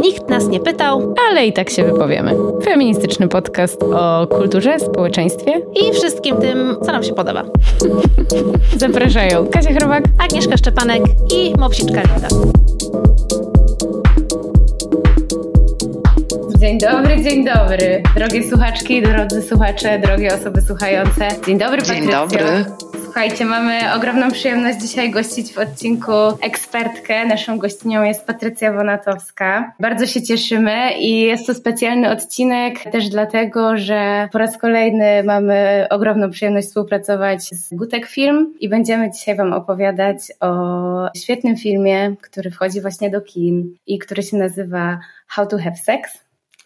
Nikt nas nie pytał, ale i tak się wypowiemy. Feministyczny podcast o kulturze, społeczeństwie i wszystkim tym, co nam się podoba. Zapraszają Kasia Chrobak, Agnieszka Szczepanek i Mopsiczka Lida. Dzień dobry, dzień dobry. Drogie słuchaczki, drodzy słuchacze, drogie osoby słuchające. Dzień dobry, Patrycjo. Dzień dobry. Słuchajcie, mamy ogromną przyjemność dzisiaj gościć w odcinku ekspertkę. Naszą gościnią jest Patrycja Wonatowska. Bardzo się cieszymy i jest to specjalny odcinek też dlatego, że po raz kolejny mamy ogromną przyjemność współpracować z Gutek Film i będziemy dzisiaj Wam opowiadać o świetnym filmie, który wchodzi właśnie do kin i który się nazywa How to Have Sex.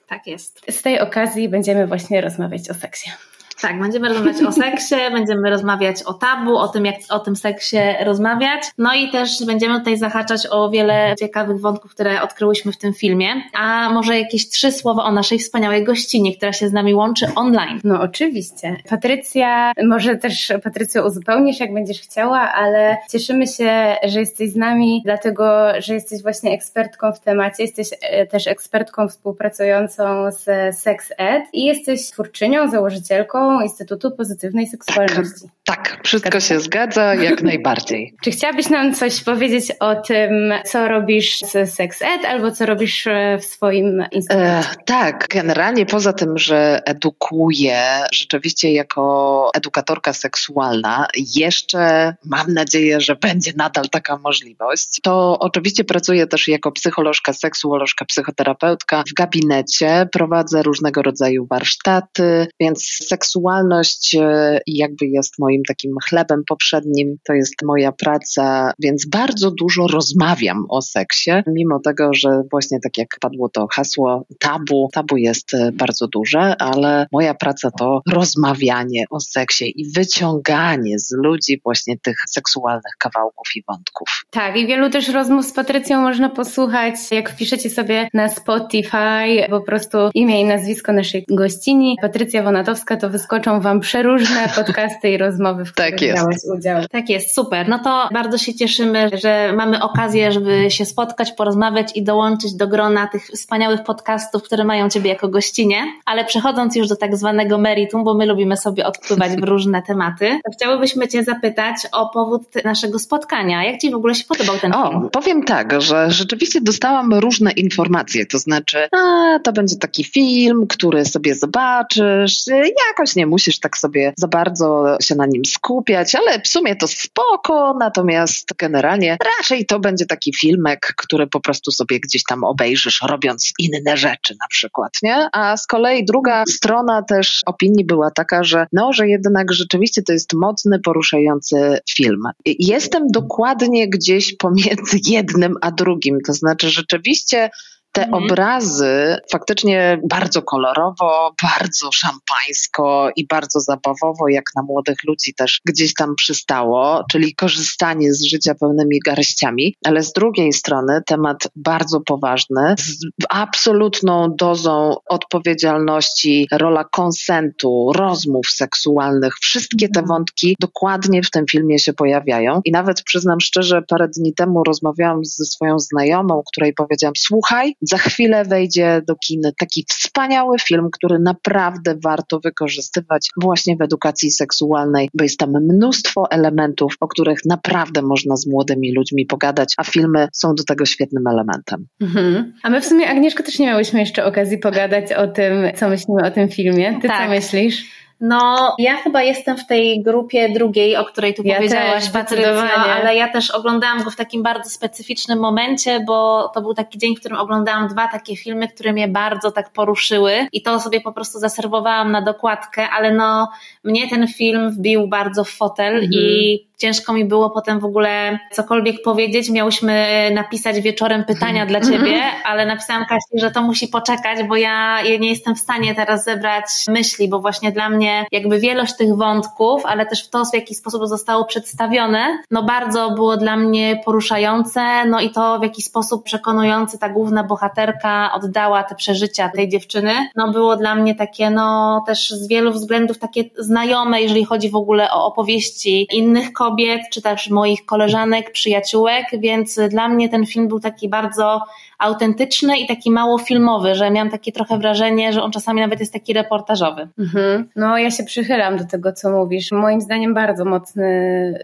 Tak jest. Z tej okazji będziemy właśnie rozmawiać o seksie. Tak, będziemy rozmawiać o seksie, będziemy rozmawiać o tabu, o tym, jak o tym seksie rozmawiać. No i też będziemy tutaj zahaczać o wiele ciekawych wątków, które odkryłyśmy w tym filmie. A może jakieś trzy słowa o naszej wspaniałej gościnie, która się z nami łączy online. No oczywiście. Patrycja, może też Patrycjo uzupełnisz, jak będziesz chciała, ale cieszymy się, że jesteś z nami, dlatego, że jesteś właśnie ekspertką w temacie, jesteś e, też ekspertką współpracującą z Sex Ed i jesteś twórczynią, założycielką Instytutu Pozytywnej Seksualności. Tak, wszystko się zgadza, jak najbardziej. Czy chciałabyś nam coś powiedzieć o tym, co robisz z Sex Ed albo co robisz e, w swoim instytucie? E, tak, generalnie poza tym, że edukuję rzeczywiście jako edukatorka seksualna, jeszcze mam nadzieję, że będzie nadal taka możliwość, to oczywiście pracuję też jako psycholożka, seksuolożka, psychoterapeutka w gabinecie, prowadzę różnego rodzaju warsztaty, więc seksualność seksualność e, jakby jest moim takim chlebem poprzednim, to jest moja praca, więc bardzo dużo rozmawiam o seksie, mimo tego, że właśnie tak jak padło to hasło tabu, tabu jest e, bardzo duże, ale moja praca to rozmawianie o seksie i wyciąganie z ludzi właśnie tych seksualnych kawałków i wątków. Tak, i wielu też rozmów z Patrycją można posłuchać, jak wpiszecie sobie na Spotify po prostu imię i nazwisko naszej gościni. Patrycja Wonatowska to wyskoczy wyskoczą Wam przeróżne podcasty i rozmowy, w których tak jest. udział. Tak jest, super. No to bardzo się cieszymy, że mamy okazję, żeby się spotkać, porozmawiać i dołączyć do grona tych wspaniałych podcastów, które mają Ciebie jako gościnie. Ale przechodząc już do tak zwanego meritum, bo my lubimy sobie odpływać w różne tematy, to chciałybyśmy Cię zapytać o powód naszego spotkania. Jak Ci w ogóle się podobał ten o, film? Powiem tak, że rzeczywiście dostałam różne informacje, to znaczy, a, to będzie taki film, który sobie zobaczysz, jakoś nie musisz tak sobie za bardzo się na nim skupiać, ale w sumie to spoko, natomiast generalnie raczej to będzie taki filmek, który po prostu sobie gdzieś tam obejrzysz, robiąc inne rzeczy na przykład, nie? A z kolei druga strona też opinii była taka, że no, że jednak rzeczywiście to jest mocny, poruszający film. Jestem dokładnie gdzieś pomiędzy jednym a drugim, to znaczy rzeczywiście te mhm. obrazy faktycznie bardzo kolorowo, bardzo szampańsko i bardzo zabawowo, jak na młodych ludzi też gdzieś tam przystało, czyli korzystanie z życia pełnymi garściami, ale z drugiej strony temat bardzo poważny, z absolutną dozą odpowiedzialności, rola konsentu, rozmów seksualnych, wszystkie te mhm. wątki dokładnie w tym filmie się pojawiają. I nawet przyznam szczerze, parę dni temu rozmawiałam ze swoją znajomą, której powiedziałam: Słuchaj, za chwilę wejdzie do kin taki wspaniały film, który naprawdę warto wykorzystywać właśnie w edukacji seksualnej, bo jest tam mnóstwo elementów, o których naprawdę można z młodymi ludźmi pogadać, a filmy są do tego świetnym elementem. Mhm. A my w sumie, Agnieszko, też nie miałyśmy jeszcze okazji pogadać o tym, co myślimy o tym filmie. Ty tak. co myślisz? No, ja chyba jestem w tej grupie drugiej, o której tu ja powiedziałaś, Patrycja, ale ja też oglądałam go w takim bardzo specyficznym momencie, bo to był taki dzień, w którym oglądałam dwa takie filmy, które mnie bardzo tak poruszyły i to sobie po prostu zaserwowałam na dokładkę, ale no, mnie ten film wbił bardzo w fotel mhm. i ciężko mi było potem w ogóle cokolwiek powiedzieć. Miałyśmy napisać wieczorem pytania dla ciebie, ale napisałam Kasi, że to musi poczekać, bo ja, ja nie jestem w stanie teraz zebrać myśli, bo właśnie dla mnie jakby wielość tych wątków, ale też w to, w jaki sposób zostało przedstawione, no bardzo było dla mnie poruszające, no i to w jaki sposób przekonujący ta główna bohaterka oddała te przeżycia tej dziewczyny, no było dla mnie takie, no też z wielu względów takie znajome, jeżeli chodzi w ogóle o opowieści innych kobiet, czy też moich koleżanek, przyjaciółek, więc dla mnie ten film był taki bardzo autentyczny i taki mało filmowy, że miałam takie trochę wrażenie, że on czasami nawet jest taki reportażowy. Mhm. No ja się przychylam do tego, co mówisz. Moim zdaniem bardzo mocny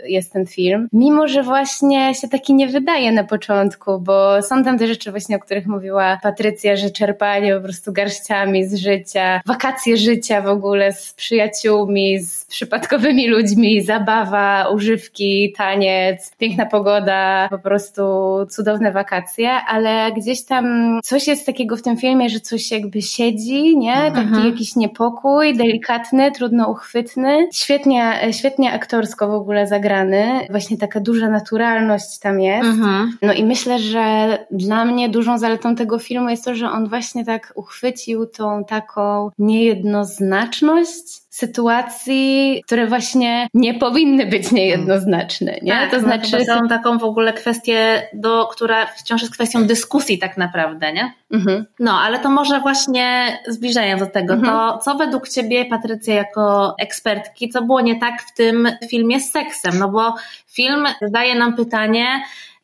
jest ten film. Mimo, że właśnie się taki nie wydaje na początku, bo są tam te rzeczy właśnie, o których mówiła Patrycja, że czerpanie po prostu garściami z życia, wakacje życia w ogóle z przyjaciółmi, z przypadkowymi ludźmi, zabawa, używki, taniec, piękna pogoda, po prostu cudowne wakacje, ale gdzie gdzieś tam coś jest takiego w tym filmie, że coś jakby siedzi, nie? Taki mhm. jakiś niepokój, delikatny, trudno uchwytny. Świetnie, świetnie aktorsko w ogóle zagrany. Właśnie taka duża naturalność tam jest. Mhm. No i myślę, że dla mnie dużą zaletą tego filmu jest to, że on właśnie tak uchwycił tą taką niejednoznaczność sytuacji, które właśnie nie powinny być niejednoznaczne, nie? Tak, to no znaczy... No, taką w ogóle kwestię, do, która wciąż jest kwestią dyskusji tak naprawdę, nie? Mhm. No, ale to może właśnie zbliżając do tego, mhm. to co według Ciebie, Patrycja, jako ekspertki, co było nie tak w tym filmie z seksem? No bo film zadaje nam pytanie,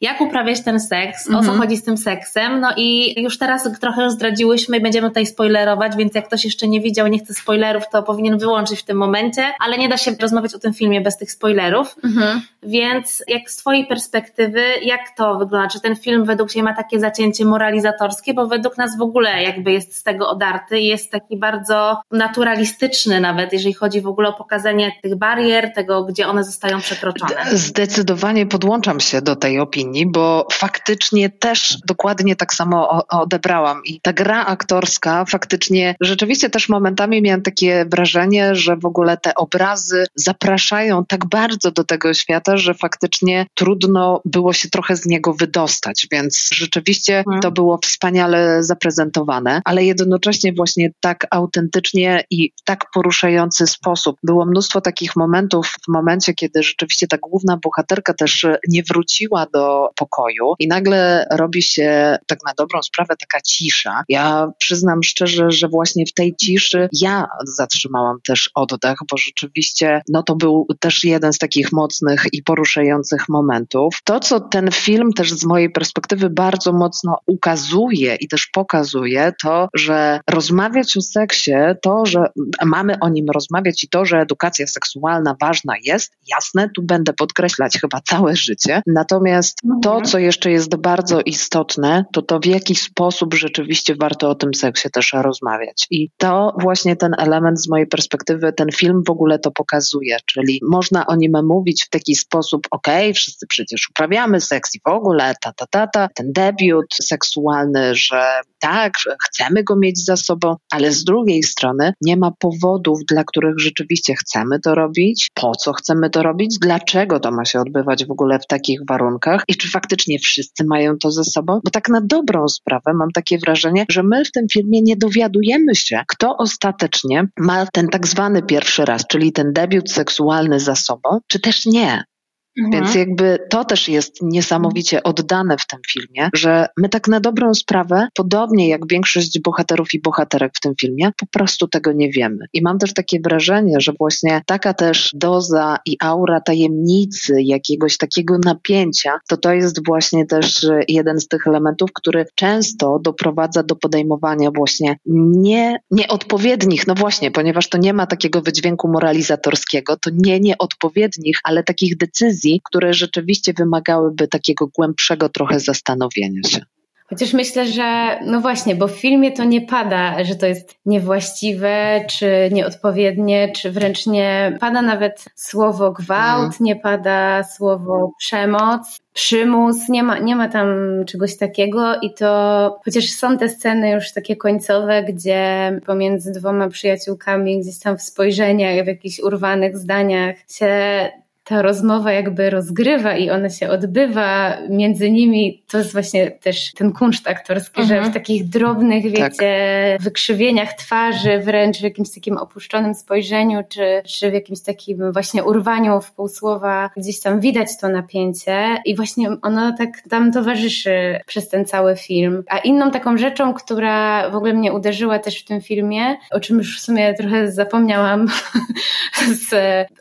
jak uprawiać ten seks, o co mhm. chodzi z tym seksem. No i już teraz trochę zdradziłyśmy i będziemy tutaj spoilerować, więc jak ktoś jeszcze nie widział, nie chce spoilerów, to powinien wyłączyć w tym momencie, ale nie da się rozmawiać o tym filmie bez tych spoilerów. Mhm. Więc jak z Twojej perspektywy, jak to wygląda? Czy ten film według Ciebie ma takie zacięcie moralizatorskie? Bo według nas w ogóle jakby jest z tego odarty i jest taki bardzo naturalistyczny nawet, jeżeli chodzi w ogóle o pokazanie tych barier, tego, gdzie one zostają przekroczone. Zdecydowanie podłączam się do tej opinii bo faktycznie też dokładnie tak samo odebrałam. I ta gra aktorska faktycznie, rzeczywiście też momentami miałam takie wrażenie, że w ogóle te obrazy zapraszają tak bardzo do tego świata, że faktycznie trudno było się trochę z niego wydostać, więc rzeczywiście hmm. to było wspaniale zaprezentowane, ale jednocześnie właśnie tak autentycznie i w tak poruszający sposób. Było mnóstwo takich momentów w momencie, kiedy rzeczywiście ta główna bohaterka też nie wróciła do pokoju i nagle robi się tak na dobrą sprawę taka cisza. Ja przyznam szczerze, że właśnie w tej ciszy ja zatrzymałam też oddech, bo rzeczywiście no to był też jeden z takich mocnych i poruszających momentów. To, co ten film też z mojej perspektywy bardzo mocno ukazuje i też pokazuje, to, że rozmawiać o seksie, to, że mamy o nim rozmawiać i to, że edukacja seksualna ważna jest, jasne, tu będę podkreślać chyba całe życie. Natomiast to, mhm. co jeszcze jest bardzo istotne, to to w jaki sposób rzeczywiście warto o tym seksie też rozmawiać. I to właśnie ten element z mojej perspektywy, ten film w ogóle to pokazuje, czyli można o nim mówić w taki sposób, okej, okay, wszyscy przecież uprawiamy seks i w ogóle, ta, ta, ta, ta, ten debiut seksualny, że tak, chcemy go mieć za sobą, ale z drugiej strony nie ma powodów, dla których rzeczywiście chcemy to robić, po co chcemy to robić, dlaczego to ma się odbywać w ogóle w takich warunkach i czy faktycznie wszyscy mają to ze sobą, bo tak na dobrą sprawę mam takie wrażenie, że my w tym filmie nie dowiadujemy się, kto ostatecznie ma ten tak zwany pierwszy raz, czyli ten debiut seksualny za sobą, czy też nie. Mhm. Więc jakby to też jest niesamowicie oddane w tym filmie, że my tak na dobrą sprawę, podobnie jak większość bohaterów i bohaterek w tym filmie, po prostu tego nie wiemy. I mam też takie wrażenie, że właśnie taka też doza i aura tajemnicy, jakiegoś takiego napięcia, to to jest właśnie też jeden z tych elementów, który często doprowadza do podejmowania właśnie nie, nieodpowiednich, no właśnie, ponieważ to nie ma takiego wydźwięku moralizatorskiego, to nie nieodpowiednich, ale takich decyzji, decyzji, które rzeczywiście wymagałyby takiego głębszego trochę zastanowienia się. Chociaż myślę, że no właśnie, bo w filmie to nie pada, że to jest niewłaściwe, czy nieodpowiednie, czy wręcz nie pada nawet słowo gwałt, mhm. nie pada słowo przemoc, przymus, nie ma, nie ma tam czegoś takiego i to chociaż są te sceny już takie końcowe, gdzie pomiędzy dwoma przyjaciółkami gdzieś tam w spojrzeniach, w jakichś urwanych zdaniach się ta rozmowa jakby rozgrywa i ona się odbywa między nimi, to jest właśnie też ten kunszt aktorski, mhm. że w takich drobnych, tak. wiecie, tak. wykrzywieniach twarzy, wręcz w jakimś takim opuszczonym spojrzeniu, czy, czy w jakimś takim właśnie urwaniu w półsłowa, gdzieś tam widać to napięcie i właśnie ono tak tam towarzyszy przez ten cały film. A inną taką rzeczą, która w ogóle mnie uderzyła też w tym filmie, o czym już w sumie trochę zapomniałam z,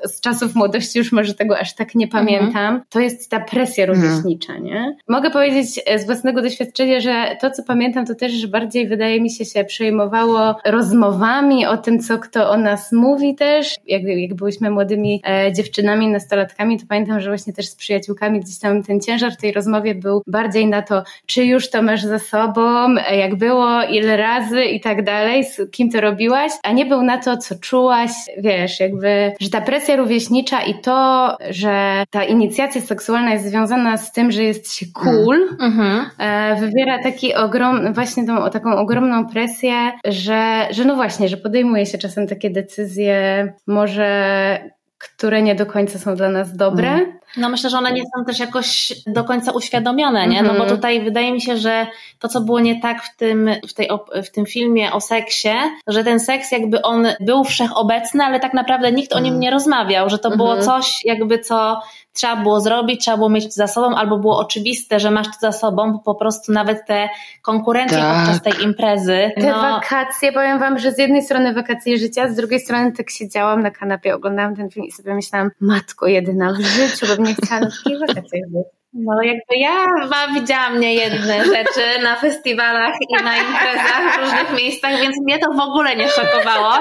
z czasów młodości, już może tego aż tak nie mhm. pamiętam, to jest ta presja mhm. rówieśnicza, nie? Mogę powiedzieć z własnego doświadczenia, że to, co pamiętam, to też bardziej wydaje mi się się przejmowało rozmowami o tym, co kto o nas mówi też. Jak, jak byłyśmy młodymi e, dziewczynami, nastolatkami, to pamiętam, że właśnie też z przyjaciółkami gdzieś tam ten ciężar w tej rozmowie był bardziej na to, czy już to masz za sobą, e, jak było, ile razy i tak dalej, z kim to robiłaś, a nie był na to, co czułaś, wiesz, jakby, że ta presja rówieśnicza i to, że ta inicjacja seksualna jest związana z tym, że jest się cool, mhm. E, wywiera taki ogrom, właśnie tą, taką ogromną presję, że, że no właśnie, że podejmuje się czasem takie decyzje, może które nie do końca są dla nas dobre. Mm. No myślę, że one nie są też jakoś do końca uświadomione, nie? No bo mhm. tutaj wydaje mi się, że to, co było nie tak w tym, w, tej, w tym filmie o seksie, że ten seks jakby on był wszechobecny, ale tak naprawdę nikt o nim mhm. nie rozmawiał, że to było mhm. coś jakby co trzeba było zrobić, trzeba było mieć za sobą, albo było oczywiste, że masz to za sobą, bo po prostu nawet te konkurencje tak. podczas tej imprezy. Te no... wakacje, powiem wam, że z jednej strony wakacje życia, z drugiej strony tak siedziałam na kanapie, oglądałam ten film i sobie myślałam, matko jedyna w życiu, bym nie chciała na takich wakacjach być. No jakby ja ma, widziałam nie jedne rzeczy na festiwalach i na imprezach w różnych miejscach, więc mnie to w ogóle nie szokowało,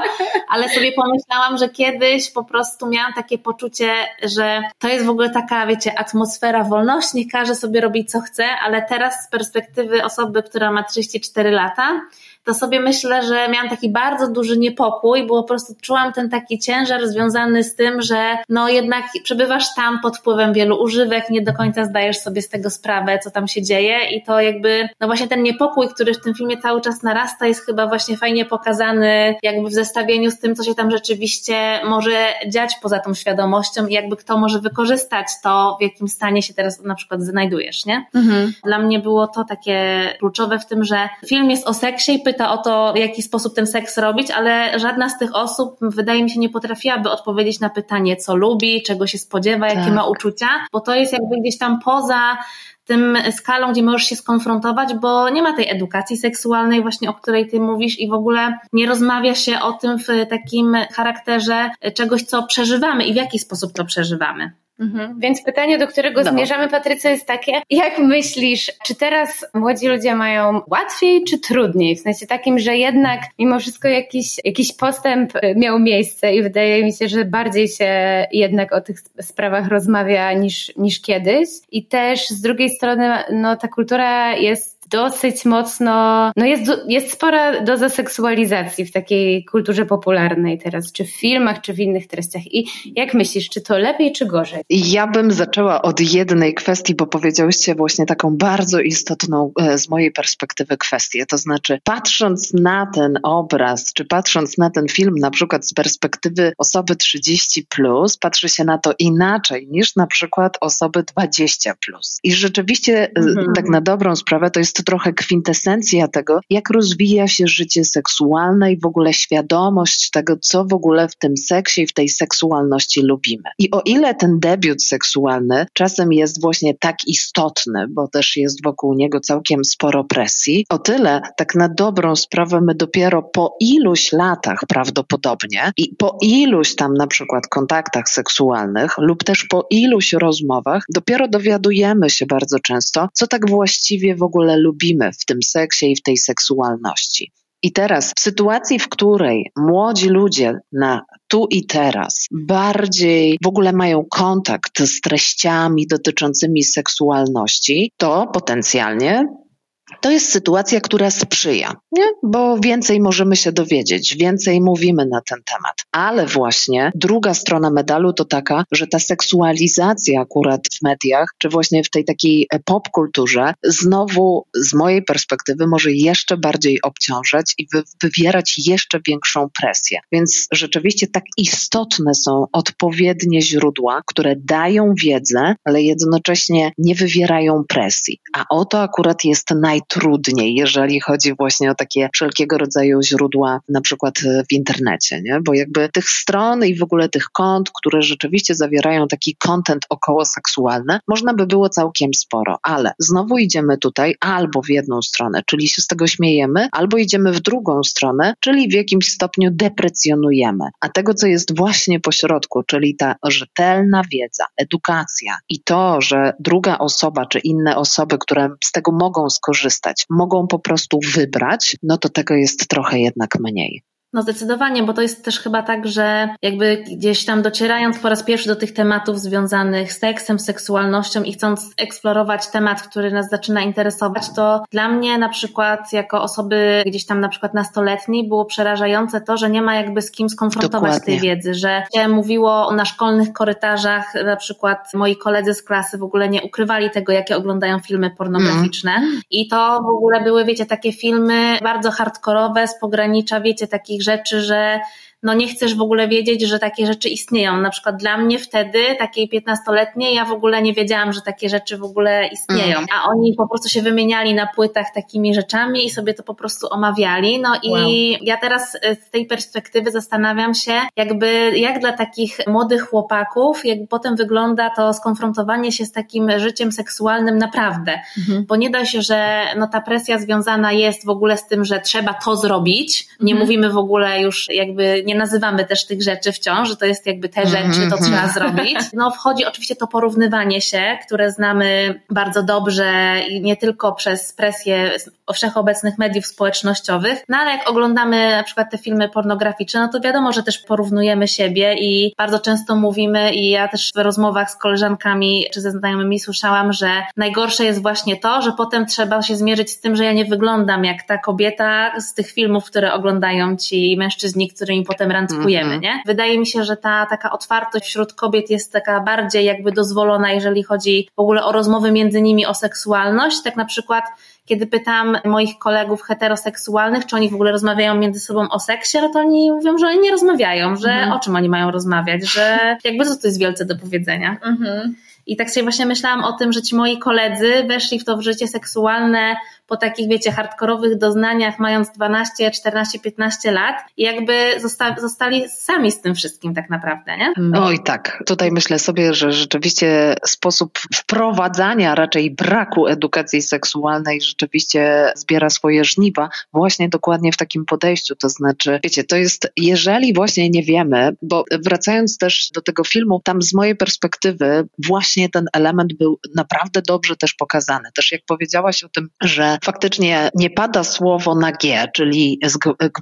ale sobie pomyślałam, że kiedyś po prostu miałam takie poczucie, że to jest w ogóle taka, wiecie, atmosfera wolności, nie każe sobie robić co chce, ale teraz z perspektywy osoby, która ma 34 lata, to sobie myślę, że miałam taki bardzo duży niepokój, bo po prostu czułam ten taki ciężar związany z tym, że no jednak przebywasz tam pod wpływem wielu używek, nie do końca zdajesz sobie z tego sprawę, co tam się dzieje i to jakby, no właśnie ten niepokój, który w tym filmie cały czas narasta jest chyba właśnie fajnie pokazany jakby w zestawieniu z tym, co się tam rzeczywiście może dziać poza tą świadomością i jakby kto może wykorzystać to, w jakim stanie się teraz na przykład znajdujesz, nie? Mhm. Dla mnie było to takie kluczowe w tym, że film jest o seksie i pyta o to, w jaki sposób ten seks robić, ale żadna z tych osób, wydaje mi się, nie potrafiłaby odpowiedzieć na pytanie, co lubi, czego się spodziewa, jakie tak. ma uczucia, bo to jest jakby gdzieś tam poza tym skalą, gdzie możesz się skonfrontować, bo nie ma tej edukacji seksualnej właśnie, o której ty mówisz i w ogóle nie rozmawia się o tym w takim charakterze czegoś, co przeżywamy i w jaki sposób to przeżywamy. Mhm. Więc pytanie, do którego no. zmierzamy, Patrycja, jest takie, jak myślisz, czy teraz młodzi ludzie mają łatwiej czy trudniej? W sensie takim, że jednak mimo wszystko jakiś, jakiś postęp miał miejsce i wydaje mi się, że bardziej się jednak o tych sprawach rozmawia niż, niż kiedyś. I też z drugiej strony, no ta kultura jest dosyć mocno, no jest, jest spora doza seksualizacji w takiej kulturze popularnej teraz, czy w filmach, czy w innych treściach. I jak myślisz, czy to lepiej, czy gorzej? Ja bym zaczęła od jednej kwestii, bo powiedziałyście właśnie taką bardzo istotną e, z mojej perspektywy kwestię. To znaczy, patrząc na ten obraz, czy patrząc na ten film, na przykład z perspektywy osoby 30, plus, patrzy się na to inaczej niż na przykład osoby 20. Plus. I rzeczywiście, e, mhm. tak na dobrą sprawę, to jest trochę kwintesencja tego, jak rozwija się życie seksualne i w ogóle świadomość tego, co w ogóle w tym seksie i w tej seksualności lubimy. I o ile ten debiut seksualny czasem jest właśnie tak istotny, bo też jest wokół niego całkiem sporo presji, o tyle tak na dobrą sprawę my dopiero po iluś latach prawdopodobnie i po iluś tam na przykład kontaktach seksualnych lub też po iluś rozmowach dopiero dowiadujemy się bardzo często, co tak właściwie w ogóle lubimy lubimy w tym seksie i w tej seksualności. I teraz, w sytuacji, w której młodzi ludzie na tu i teraz bardziej w ogóle mają kontakt z treściami dotyczącymi seksualności, to potencjalnie to jest sytuacja, która sprzyja, nie? bo więcej możemy się dowiedzieć, więcej mówimy na ten temat. Ale właśnie druga strona medalu to taka, że ta seksualizacja akurat w mediach, czy właśnie w tej takiej popkulturze, znowu z mojej perspektywy może jeszcze bardziej obciążać i wywierać jeszcze większą presję. Więc rzeczywiście tak istotne są odpowiednie źródła, które dają wiedzę, ale jednocześnie nie wywierają presji. A o to akurat jest najtrudniej, jeżeli chodzi właśnie o takie wszelkiego rodzaju źródła, na przykład w internecie, nie? bo jakby tych stron i w ogóle tych kont, które rzeczywiście zawierają taki content około seksualny, można by było całkiem sporo, ale znowu idziemy tutaj albo w jedną stronę, czyli się z tego śmiejemy, albo idziemy w drugą stronę, czyli w jakimś stopniu deprecjonujemy. A tego, co jest właśnie po środku, czyli ta rzetelna wiedza, edukacja i to, że druga osoba czy inne osoby, które z tego mogą skorzystać, mogą po prostu wybrać, no to tego jest trochę jednak mniej. No zdecydowanie, bo to jest też chyba tak, że jakby gdzieś tam docierając po raz pierwszy do tych tematów związanych z seksem, seksualnością i chcąc eksplorować temat, który nas zaczyna interesować, to dla mnie na przykład jako osoby gdzieś tam na przykład nastoletniej było przerażające to, że nie ma jakby z kim skonfrontować Dokładnie. tej wiedzy, że się mówiło na szkolnych korytarzach, na przykład moi koledzy z klasy w ogóle nie ukrywali tego, jakie oglądają filmy pornograficzne mm. i to w ogóle były, wiecie, takie filmy bardzo hardkorowe z pogranicza, wiecie, takich takich rzeczy, że no nie chcesz w ogóle wiedzieć, że takie rzeczy istnieją. Na przykład dla mnie wtedy, takiej piętnastoletniej, ja w ogóle nie wiedziałam, że takie rzeczy w ogóle istnieją. Mm. A oni po prostu się wymieniali na płytach takimi rzeczami i sobie to po prostu omawiali. No i wow. ja teraz e, z tej perspektywy zastanawiam się, jakby jak dla takich młodych chłopaków, jak potem wygląda to skonfrontowanie się z takim życiem seksualnym naprawdę. Mhm. Bo nie da się, że no ta presja związana jest w ogóle z tym, że trzeba to zrobić. Nie mhm. mówimy w ogóle już jakby nie nazywamy też tych rzeczy wciąż, że to jest jakby te rzeczy, to mhm. trzeba zrobić. No wchodzi oczywiście to porównywanie się, które znamy bardzo dobrze i nie tylko przez presję wszechobecnych mediów społecznościowych, no ale jak oglądamy na przykład te filmy pornograficzne, no to wiadomo, że też porównujemy siebie i bardzo często mówimy i ja też w rozmowach z koleżankami czy ze znajomymi słyszałam, że najgorsze jest właśnie to, że potem trzeba się zmierzyć z tym, że ja nie wyglądam jak ta kobieta z tych filmów, które oglądają ci mężczyźni, którymi potem potem randkujemy, mm -hmm. nie? Wydaje mi się, że ta taka otwartość wśród kobiet jest taka bardziej jakby dozwolona, jeżeli chodzi w ogóle o rozmowy między nimi o seksualność. Tak na przykład kiedy pytam moich kolegów heteroseksualnych, czy oni w ogóle rozmawiają między sobą o seksie, no to oni mówią, że oni nie rozmawiają, że mhm. o czym oni mają rozmawiać, że jakby co to jest wielce do powiedzenia. Mhm. I tak sobie właśnie myślałam o tym, że ci moi koledzy weszli w to życie seksualne po takich, wiecie, hardkorowych doznaniach, mając 12, 14, 15 lat jakby zosta zostali sami z tym wszystkim tak naprawdę, nie? Oj tak, tutaj myślę sobie, że rzeczywiście sposób wprowadzania, raczej braku edukacji seksualnej rzeczywiście zbiera swoje żniwa właśnie dokładnie w takim podejściu, to znaczy, wiecie, to jest, jeżeli właśnie nie wiemy, bo wracając też do tego filmu, tam z mojej perspektywy właśnie ten element był naprawdę dobrze też pokazany. Też jak powiedziałaś o tym, że faktycznie nie pada słowo na G, czyli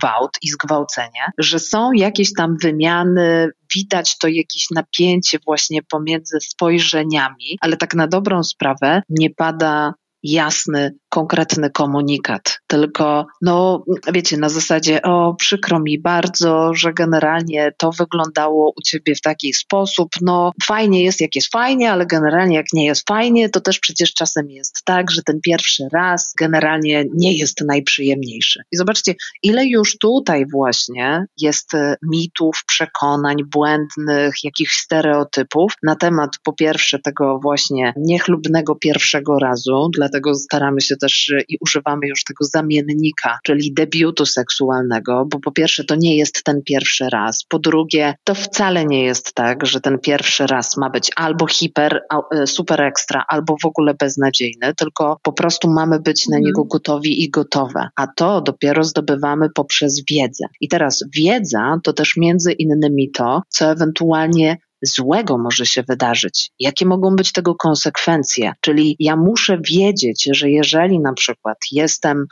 gwałt i zgwałcenie, że są jakieś tam wymiany, widać to jakieś napięcie właśnie pomiędzy spojrzeniami, ale tak na dobrą sprawę nie pada jasny, konkretny komunikat, tylko, no, wiecie, na zasadzie, o, przykro mi bardzo, że generalnie to wyglądało u ciebie w taki sposób, no, fajnie jest, jak jest fajnie, ale generalnie, jak nie jest fajnie, to też przecież czasem jest tak, że ten pierwszy raz generalnie nie jest najprzyjemniejszy. I zobaczcie, ile już tutaj właśnie jest e, mitów, przekonań błędnych, jakichś stereotypów na temat po pierwsze tego właśnie niechlubnego pierwszego razu, dlatego staramy się też i używamy już tego zamiennika, czyli debiutu seksualnego, bo po pierwsze to nie jest ten pierwszy raz, po drugie to wcale nie jest tak, że ten pierwszy raz ma być albo hiper, e, super ekstra, albo w ogóle beznadziejny, tylko po prostu mamy być na niego mhm. gotowi i gotowe, a to dopiero zdobywamy poprzez wiedzę. I teraz wiedza to też między innymi to, co ewentualnie złego może się wydarzyć, jakie mogą być tego konsekwencje. Czyli ja muszę wiedzieć, że jeżeli na przykład jestem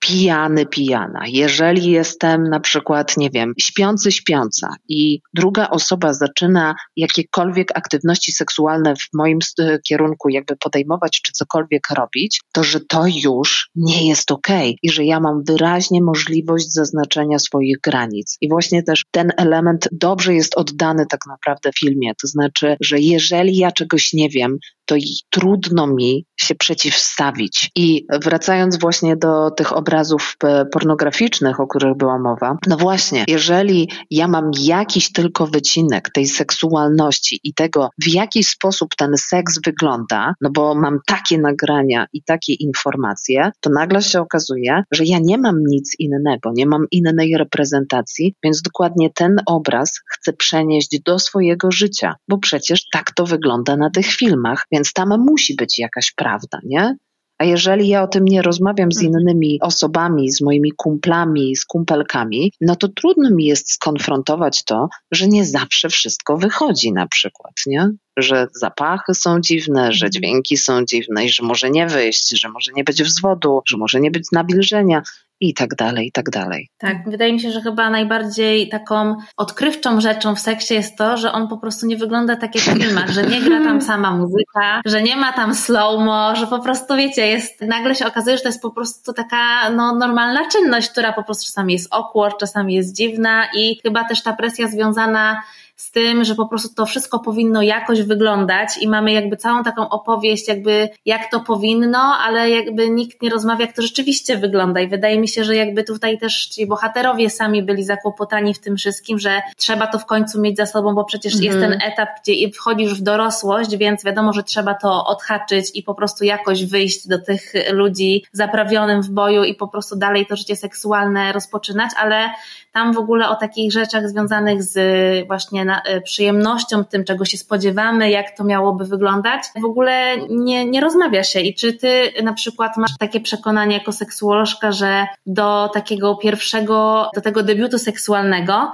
pijany, pijana, jeżeli jestem na przykład, nie wiem, śpiący, śpiąca i druga osoba zaczyna jakiekolwiek aktywności seksualne w moim kierunku jakby podejmować czy cokolwiek robić, to że to już nie jest okej okay i że ja mam wyraźnie możliwość zaznaczenia swoich granic. I właśnie też ten element dobrze jest oddany tak naprawdę w filmie. To znaczy, że jeżeli ja czegoś nie wiem, to trudno mi się przeciwstawić. I wracając właśnie do tych obrazów e, pornograficznych, o których była mowa, no właśnie, jeżeli ja mam jakiś tylko wycinek tej seksualności i tego, w jaki sposób ten seks wygląda, no bo mam takie nagrania i takie informacje, to nagle się okazuje, że ja nie mam nic innego, nie mam innej reprezentacji, więc dokładnie ten obraz chcę przenieść do swojego życia, bo przecież tak to wygląda na tych filmach, więc tam musi być jakaś prawda, nie? A jeżeli ja o tym nie rozmawiam z mhm. innymi osobami, z moimi kumplami, z kumpelkami, no to trudno mi jest skonfrontować to, że nie zawsze wszystko wychodzi na przykład, nie? Że zapachy są dziwne, że mhm. dźwięki są dziwne i że może nie wyjść, że może nie być wzwodu, że może nie być nabilżenia i tak dalej, i tak dalej. Tak, wydaje mi się, że chyba najbardziej taką odkrywczą rzeczą w seksie jest to, że on po prostu nie wygląda tak jak w filmach, że nie gra tam sama muzyka, że nie ma tam slow-mo, że po prostu wiecie, jest, nagle się okazuje, że to jest po prostu taka no, normalna czynność, która po prostu czasami jest awkward, czasami jest dziwna i chyba też ta presja związana z tym, że po prostu to wszystko powinno jakoś wyglądać i mamy jakby całą taką opowieść, jakby jak to powinno, ale jakby nikt nie rozmawia, jak to rzeczywiście wygląda. I wydaje mi się, że jakby tutaj też ci bohaterowie sami byli zakłopotani w tym wszystkim, że trzeba to w końcu mieć za sobą, bo przecież mhm. jest ten etap, gdzie wchodzisz w dorosłość, więc wiadomo, że trzeba to odhaczyć i po prostu jakoś wyjść do tych ludzi zaprawionym w boju i po prostu dalej to życie seksualne rozpoczynać, ale tam w ogóle o takich rzeczach związanych z właśnie na, y, przyjemnością, tym czego się spodziewamy, jak to miałoby wyglądać, w ogóle nie, nie rozmawia się. I czy ty na przykład masz takie przekonanie jako seksuolożka, że do takiego pierwszego, do tego debiutu seksualnego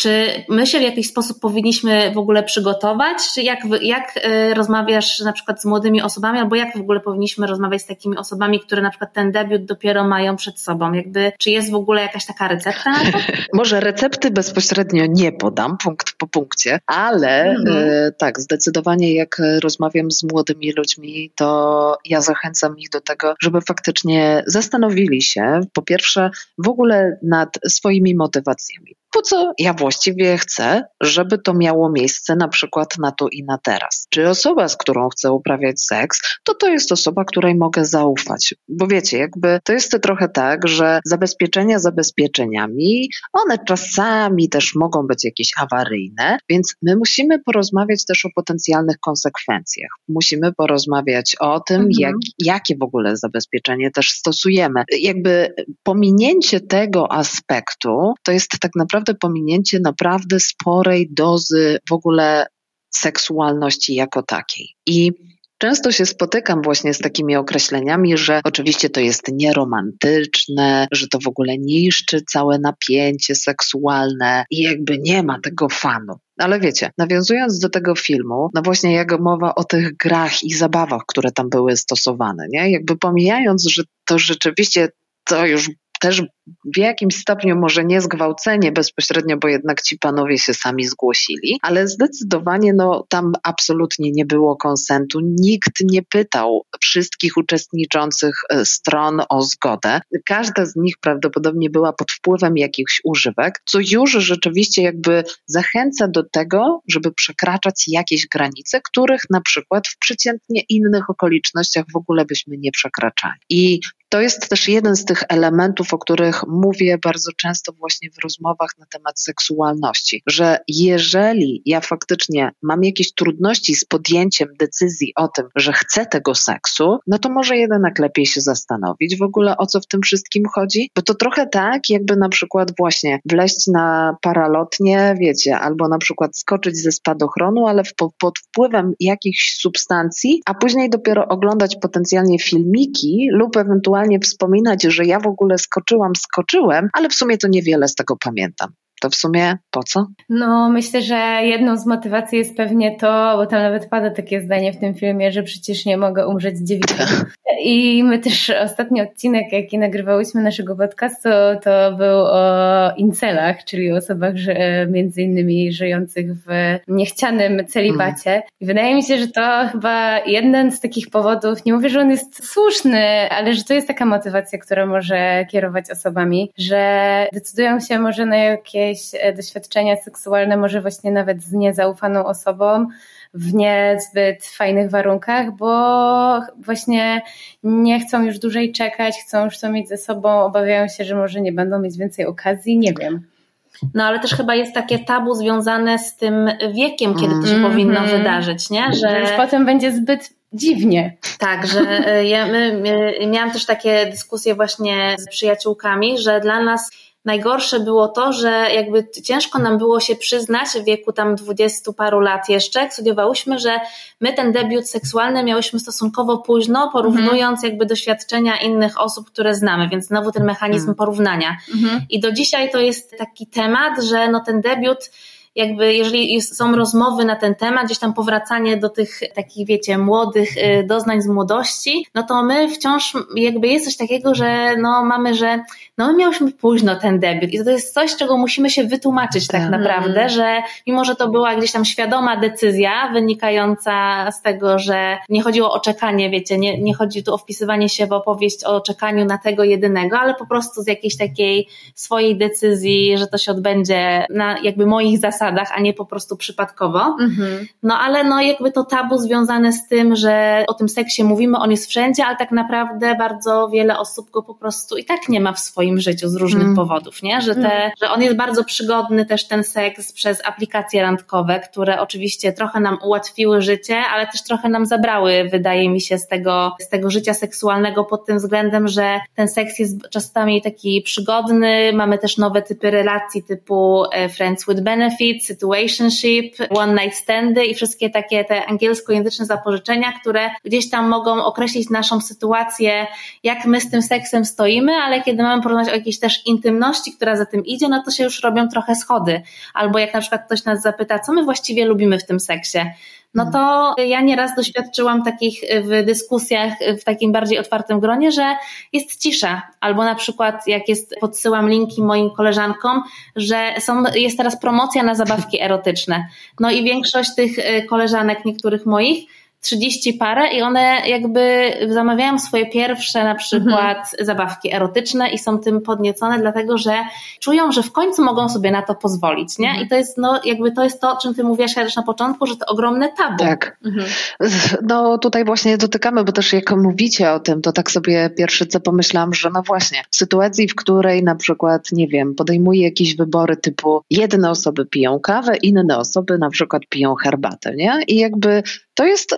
czy my się w jakiś sposób powinniśmy w ogóle przygotować? Czy jak, jak y, rozmawiasz na przykład z młodymi osobami, albo jak w ogóle powinniśmy rozmawiać z takimi osobami, które na przykład ten debiut dopiero mają przed sobą? Jakby, czy jest w ogóle jakaś taka recepta? Może recepty bezpośrednio nie podam, punkt po punkcie, ale mhm. y, tak, zdecydowanie jak rozmawiam z młodymi ludźmi, to ja zachęcam ich do tego, żeby faktycznie zastanowili się, po pierwsze, w ogóle nad swoimi motywacjami po co ja właściwie chcę, żeby to miało miejsce na przykład na tu i na teraz. Czy osoba, z którą chcę uprawiać seks, to to jest osoba, której mogę zaufać. Bo wiecie, jakby to jest to trochę tak, że zabezpieczenia zabezpieczeniami, one czasami też mogą być jakieś awaryjne, więc my musimy porozmawiać też o potencjalnych konsekwencjach. Musimy porozmawiać o tym, mhm. jak, jakie w ogóle zabezpieczenie też stosujemy. Jakby pominięcie tego aspektu to jest tak naprawdę naprawdę pominięcie naprawdę sporej dozy w ogóle seksualności jako takiej. I Często się spotykam właśnie z takimi określeniami, że oczywiście to jest nieromantyczne, że to w ogóle niszczy całe napięcie seksualne i jakby nie ma tego fanu. Ale wiecie, nawiązując do tego filmu, no właśnie jak mowa o tych grach i zabawach, które tam były stosowane, nie? Jakby pomijając, że to rzeczywiście to już też w jakimś stopniu może nie zgwałcenie bezpośrednio, bo jednak ci panowie się sami zgłosili, ale zdecydowanie no, tam absolutnie nie było konsentu. Nikt nie pytał wszystkich uczestniczących e, stron o zgodę. Każda z nich prawdopodobnie była pod wpływem jakichś używek, co już rzeczywiście jakby zachęca do tego, żeby przekraczać jakieś granice, których na przykład w przeciętnie innych okolicznościach w ogóle byśmy nie przekraczali. I to jest też jeden z tych elementów, o których mówię bardzo często właśnie w rozmowach na temat seksualności, że jeżeli ja faktycznie mam jakieś trudności z podjęciem decyzji o tym, że chcę tego seksu, no to może jednak lepiej się zastanowić w ogóle o co w tym wszystkim chodzi, bo to trochę tak, jakby na przykład właśnie wleść na paralotnie, wiecie, albo na przykład skoczyć ze spadochronu, ale w, pod wpływem jakichś substancji, a później dopiero oglądać potencjalnie filmiki lub ewentualnie wspominać, że ja w ogóle skoczyłam, skoczyłem, ale w sumie to niewiele z tego pamiętam. To w sumie po co? No, myślę, że jedną z motywacji jest pewnie to, bo tam nawet pada takie zdanie w tym filmie, że przecież nie mogę umrzeć dziewiczą. I my też ostatni odcinek, jaki nagrywałyśmy naszego podcastu, to był o incelach, czyli osobach że, między innymi żyjących w niechcianym celibacie. Mm. I wydaje mi się, że to chyba jeden z takich powodów, nie mówię, że on jest słuszny, ale że to jest taka motywacja, która może kierować osobami, że decydują się może na jakieś doświadczenia seksualne, może właśnie nawet z niezaufaną osobą, w niezbyt fajnych warunkach, bo właśnie nie chcą już dłużej czekać, chcą już to mieć ze sobą, obawiają się, że może nie będą mieć więcej okazji, nie wiem. No ale też chyba jest takie tabu związane z tym wiekiem, kiedy to się mm -hmm. powinno wydarzyć, nie? Że już potem będzie zbyt dziwnie. Tak, że e, ja, my, my, miałam też takie dyskusje właśnie z przyjaciółkami, że dla nas Najgorsze było to, że jakby ciężko nam było się przyznać w wieku tam dwudziestu paru lat jeszcze, jak studiowałyśmy, że my ten debiut seksualny miałyśmy stosunkowo późno, porównując mhm. jakby doświadczenia innych osób, które znamy, więc znowu ten mechanizm mhm. porównania. Mhm. I do dzisiaj to jest taki temat, że no ten debiut jakby jeżeli są rozmowy na ten temat, gdzieś tam powracanie do tych takich, wiecie, młodych y, doznań z młodości, no to my wciąż jakby jest coś takiego, że no mamy, że no my miałyśmy późno ten debiut i to jest coś, czego musimy się wytłumaczyć tak, tak. naprawdę, że mimo, że to była gdzieś tam świadoma decyzja wynikająca z tego, że nie chodziło o czekanie, wiecie, nie, nie chodzi tu o wpisywanie się w opowieść o czekaniu na tego jedynego, ale po prostu z jakiejś takiej swojej decyzji, że to się odbędzie na jakby moich zasadach, a nie po prostu przypadkowo. Mhm. No ale no jakby to tabu związane z tym, że o tym seksie mówimy, on jest wszędzie, ale tak naprawdę bardzo wiele osób go po prostu i tak nie ma w swoim życiu z różnych mm. powodów, nie? Że, te, mm. że on jest bardzo przygodny też ten seks przez aplikacje randkowe, które oczywiście trochę nam ułatwiły życie, ale też trochę nam zabrały, wydaje mi się, z tego, z tego życia seksualnego pod tym względem, że ten seks jest czasami taki przygodny, mamy też nowe typy relacji typu e, friends with benefits, situationship, one night standy i wszystkie takie te angielskojęzyczne zapożyczenia, które gdzieś tam mogą określić naszą sytuację, jak my z tym seksem stoimy, ale kiedy mamy porównać o jakiejś też intymności, która za tym idzie, no to się już robią trochę schody. Albo jak na przykład ktoś nas zapyta, co my właściwie lubimy w tym seksie, no to ja nieraz doświadczyłam takich w dyskusjach w takim bardziej otwartym gronie, że jest cisza. Albo na przykład jak jest, podsyłam linki moim koleżankom, że są, jest teraz promocja na zabawki erotyczne. No i większość tych y, koleżanek, niektórych moich, 30 parę i one jakby zamawiają swoje pierwsze na przykład mhm. zabawki erotyczne i są tym podniecone, dlatego że czują, że w końcu mogą sobie na to pozwolić, nie? Mhm. I to jest, no, jakby to jest to, o czym ty mówiłaś też na początku, że to ogromne tabu. Tak. Mhm. No tutaj właśnie dotykamy, bo też jak mówicie o tym, to tak sobie pierwsze co pomyślałam, że no właśnie, w sytuacji, w której na przykład, nie wiem, podejmuje jakieś wybory typu jedne osoby piją kawę, inne osoby na przykład piją herbatę, nie? I jakby to jest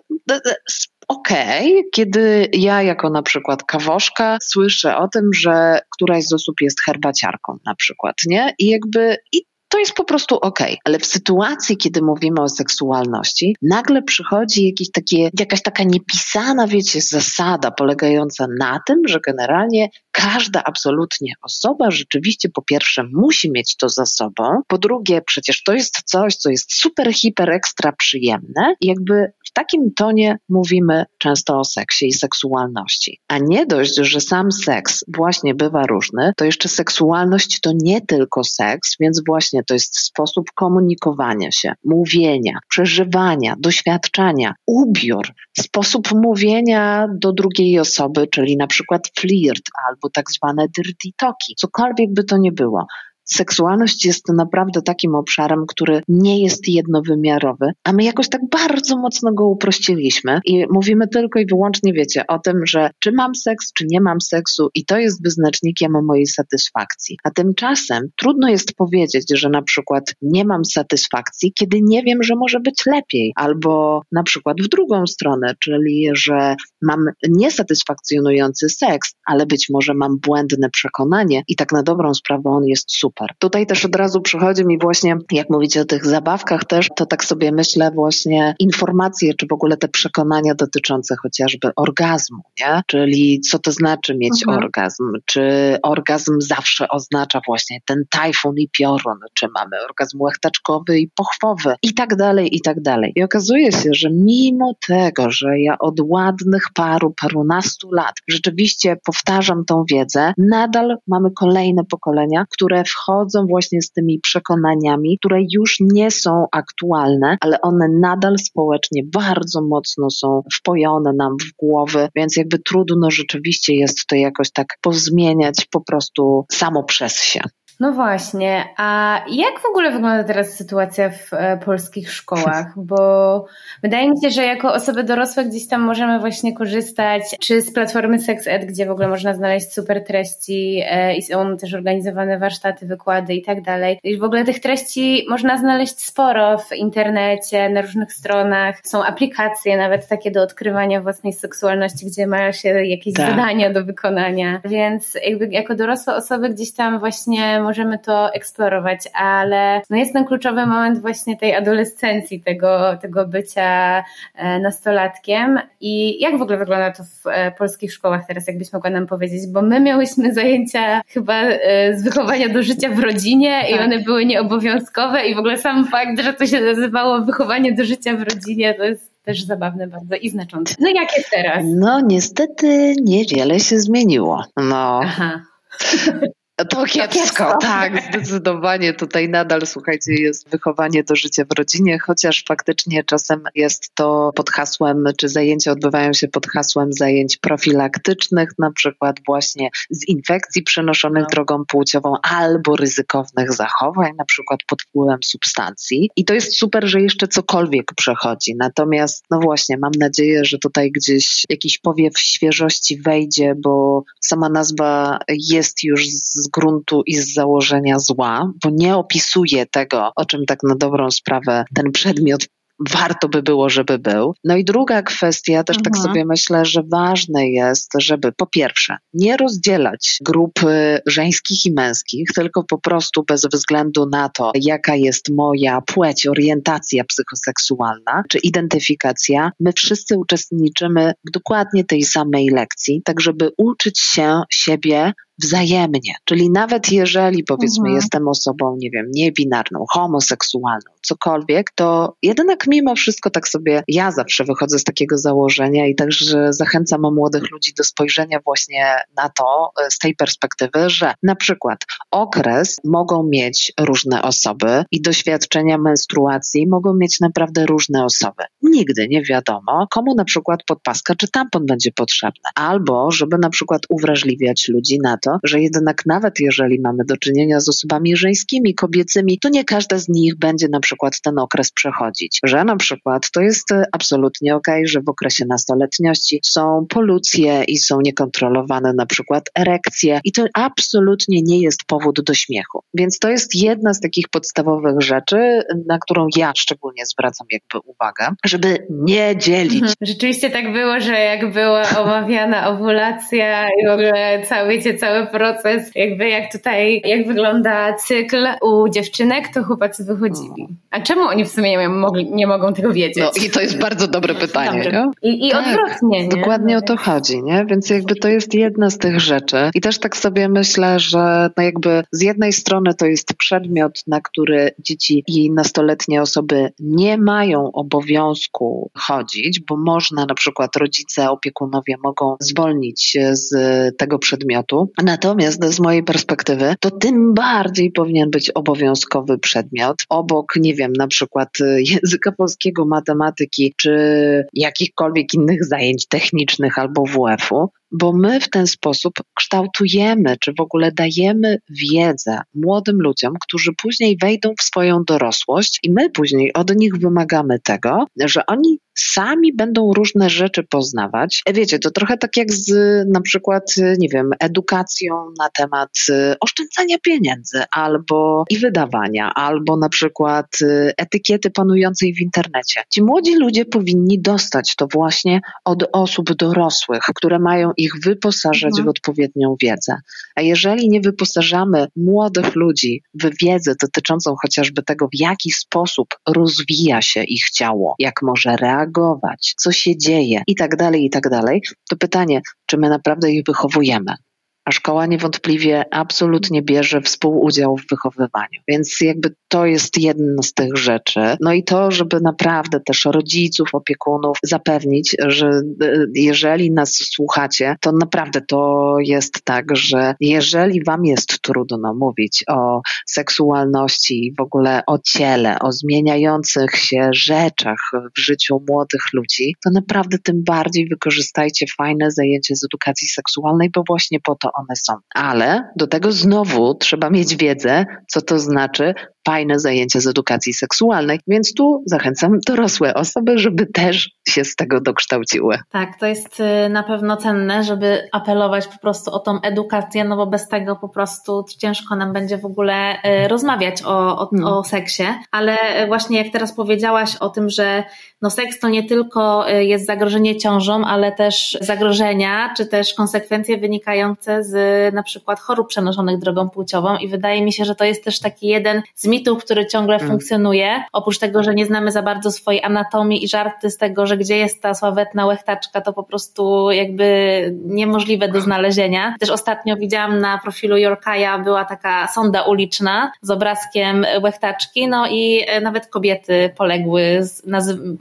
okej, okay, kiedy ja jako na przykład kawoszka słyszę o tym, że któraś z osób jest herbaciarką na przykład, nie? I jakby i to jest po prostu ok. Ale w sytuacji, kiedy mówimy o seksualności, nagle przychodzi jakieś takie, jakaś taka niepisana, wiecie, zasada polegająca na tym, że generalnie każda absolutnie osoba rzeczywiście po pierwsze musi mieć to za sobą, po drugie przecież to jest coś, co jest super, hiper, ekstra przyjemne i jakby w takim tonie mówimy często o seksie i seksualności. A nie dość, że sam seks właśnie bywa różny, to jeszcze seksualność to nie tylko seks, więc właśnie to jest sposób komunikowania się, mówienia, przeżywania, doświadczania, ubiór, sposób mówienia do drugiej osoby, czyli na przykład flirt albo tak zwane dirty talki, cokolwiek by to nie było. Seksualność jest naprawdę takim obszarem, który nie jest jednowymiarowy, a my jakoś tak bardzo mocno go uprościliśmy i mówimy tylko i wyłącznie, wiecie, o tym, że czy mam seks, czy nie mam seksu i to jest wyznacznikiem mojej satysfakcji. A tymczasem trudno jest powiedzieć, że na przykład nie mam satysfakcji, kiedy nie wiem, że może być lepiej, albo na przykład w drugą stronę, czyli że mam niesatysfakcjonujący seks, ale być może mam błędne przekonanie i tak na dobrą sprawę on jest super Tutaj też od razu przychodzi mi właśnie, jak mówicie o tych zabawkach też, to tak sobie myślę właśnie informacje, czy w ogóle te przekonania dotyczące chociażby orgazmu, nie? Czyli co to znaczy mieć mhm. orgazm? Czy orgazm zawsze oznacza właśnie ten tajfun i piorun? Czy mamy orgazm łechtaczkowy i pochwowy? I tak dalej, i tak dalej. I okazuje się, że mimo tego, że ja od ładnych paru, parunastu lat rzeczywiście powtarzam tą wiedzę, nadal mamy kolejne pokolenia, które wchodzą właśnie z tymi przekonaniami, które już nie są aktualne, ale one nadal społecznie bardzo mocno są wpojone nam w głowy, więc jakby trudno rzeczywiście jest to jakoś tak pozmieniać po prostu samo przez się. No właśnie, a jak w ogóle wygląda teraz sytuacja w e, polskich szkołach? Bo wydaje mi się, że jako osoby dorosłe gdzieś tam możemy właśnie korzystać, czy z platformy SexEd, gdzie w ogóle można znaleźć super treści e, i są też organizowane warsztaty, wykłady i tak dalej. I w ogóle tych treści można znaleźć sporo w internecie, na różnych stronach. Są aplikacje nawet takie do odkrywania własnej seksualności, gdzie ma się jakieś tak. zadania do wykonania. Więc jakby jako dorosłe osoby gdzieś tam właśnie możemy to eksplorować, ale no jest ten kluczowy moment właśnie tej adolescencji, tego, tego bycia e, nastolatkiem. I jak w ogóle wygląda to w e, polskich szkołach teraz, jakbyś mogła nam powiedzieć? Bo my miałyśmy zajęcia chyba e, z wychowania do życia w rodzinie tak. i one były nieobowiązkowe i w ogóle sam fakt, że to się nazywało wychowanie do życia w rodzinie, to jest też zabawne bardzo i znaczące. No jak jest teraz? No niestety niewiele się zmieniło. No. Aha. To kiepsko, tak, zdecydowanie tutaj nadal, słuchajcie, jest wychowanie do życia w rodzinie, chociaż faktycznie czasem jest to pod hasłem, czy zajęcia odbywają się pod hasłem zajęć profilaktycznych, na przykład właśnie z infekcji przenoszonych no. drogą płciową albo ryzykownych zachowań, na przykład pod wpływem substancji. I to jest super, że jeszcze cokolwiek przechodzi. Natomiast, no właśnie, mam nadzieję, że tutaj gdzieś jakiś powiew świeżości wejdzie, bo sama nazwa jest już z gruntu i z założenia zła, bo nie opisuje tego, o czym tak na dobrą sprawę ten przedmiot warto by było, żeby był. No i druga kwestia, też tak mhm. tak sobie myślę, że ważne jest, żeby po pierwsze nie rozdzielać grup żeńskich i męskich, tylko po prostu bez względu na to, jaka jest moja płeć, orientacja psychoseksualna czy identyfikacja, my wszyscy uczestniczymy w dokładnie tej samej lekcji, tak żeby uczyć się siebie wzajemnie. Czyli nawet jeżeli powiedzmy mhm. jestem osobą, nie wiem, niebinarną, homoseksualną, cokolwiek, to jednak mimo wszystko tak sobie ja zawsze wychodzę z takiego założenia i także zachęcam młodych ludzi do spojrzenia właśnie na to e, z tej perspektywy, że na przykład okres mogą mieć różne osoby i doświadczenia menstruacji mogą mieć naprawdę różne osoby. Nigdy nie wiadomo, komu na przykład podpaska czy tampon będzie potrzebny, albo żeby na przykład uwrażliwiać ludzi na to, że jednak nawet jeżeli mamy do czynienia z osobami żeńskimi, kobiecymi, to nie każda z nich będzie na przykład ten okres przechodzić. Że na przykład to jest absolutnie ok, że w okresie nastoletniości są polucje i są niekontrolowane na przykład erekcje i to absolutnie nie jest powód do śmiechu. Więc to jest jedna z takich podstawowych rzeczy, na którą ja szczególnie zwracam jakby uwagę, żeby nie dzielić. Mhm. Rzeczywiście tak było, że jak była omawiana owulacja i w ogóle cały, wiecie, cały cały proces, jakby jak tutaj, jak wygląda cykl u dziewczynek, to chłopacy wychodzili. A czemu oni w sumie nie, mogli, nie mogą tego wiedzieć? No i to jest bardzo dobre pytanie. I, i tak, odwrotnie. Nie? Dokładnie o to chodzi, nie? Więc jakby to jest jedna z tych rzeczy. I też tak sobie myślę, że no jakby z jednej strony to jest przedmiot, na który dzieci i nastoletnie osoby nie mają obowiązku chodzić, bo można na przykład rodzice, opiekunowie mogą zwolnić z tego przedmiotu. Natomiast z mojej perspektywy to tym bardziej powinien być obowiązkowy przedmiot obok, nie wiem, na przykład y, języka polskiego, matematyki czy jakichkolwiek innych zajęć technicznych albo WF-u, bo my w ten sposób kształtujemy, czy w ogóle dajemy wiedzę młodym ludziom, którzy później wejdą w swoją dorosłość i my później od nich wymagamy tego, że oni sami będą różne rzeczy poznawać. Wiecie, to trochę tak jak z na przykład, nie wiem, edukacją na temat y, oszczędzania pieniędzy albo i wydawania, albo na przykład y, etykiety panującej w internecie. Ci młodzi ludzie powinni dostać to właśnie od osób dorosłych, które mają ich wyposażać mhm. w odpowiednią wiedzę. A jeżeli nie wyposażamy młodych ludzi w wiedzę dotyczącą chociażby tego, w jaki sposób rozwija się ich ciało, jak może reagować, co się dzieje i tak dalej, i tak dalej, to pytanie, czy my naprawdę ich wychowujemy? a szkoła niewątpliwie absolutnie bierze współudział w wychowywaniu. Więc jakby to jest jedna z tych rzeczy. No i to, żeby naprawdę też rodziców, opiekunów zapewnić, że e, jeżeli nas słuchacie, to naprawdę to jest tak, że jeżeli wam jest trudno mówić o seksualności, w ogóle o ciele, o zmieniających się rzeczach w życiu młodych ludzi, to naprawdę tym bardziej wykorzystajcie fajne zajęcie z edukacji seksualnej, bo właśnie po to one są. Ale do tego znowu trzeba mieć wiedzę, co to znaczy fajne zajęcia z edukacji seksualnej, więc tu zachęcam dorosłe osoby, żeby też się z tego dokształciły. Tak, to jest y, na pewno cenne, żeby apelować po prostu o tą edukację, no bo bez tego po prostu ciężko nam będzie w ogóle y, rozmawiać o, o, no. o seksie, ale właśnie jak teraz powiedziałaś o tym, że no seks to nie tylko y, jest zagrożenie ciążą, ale też zagrożenia, czy też konsekwencje wynikające z na przykład chorób przenoszonych drogą płciową i wydaje mi się, że to jest też taki jeden z mitów, który ciągle mm. funkcjonuje. Oprócz tego, że nie znamy za bardzo swojej anatomii i żarty z tego, że gdzie jest ta sławetna łechtaczka, to po prostu jakby niemożliwe do znalezienia. Też ostatnio widziałam na profilu Yorkaja była taka sonda uliczna z obrazkiem łechtaczki, no i nawet kobiety poległy,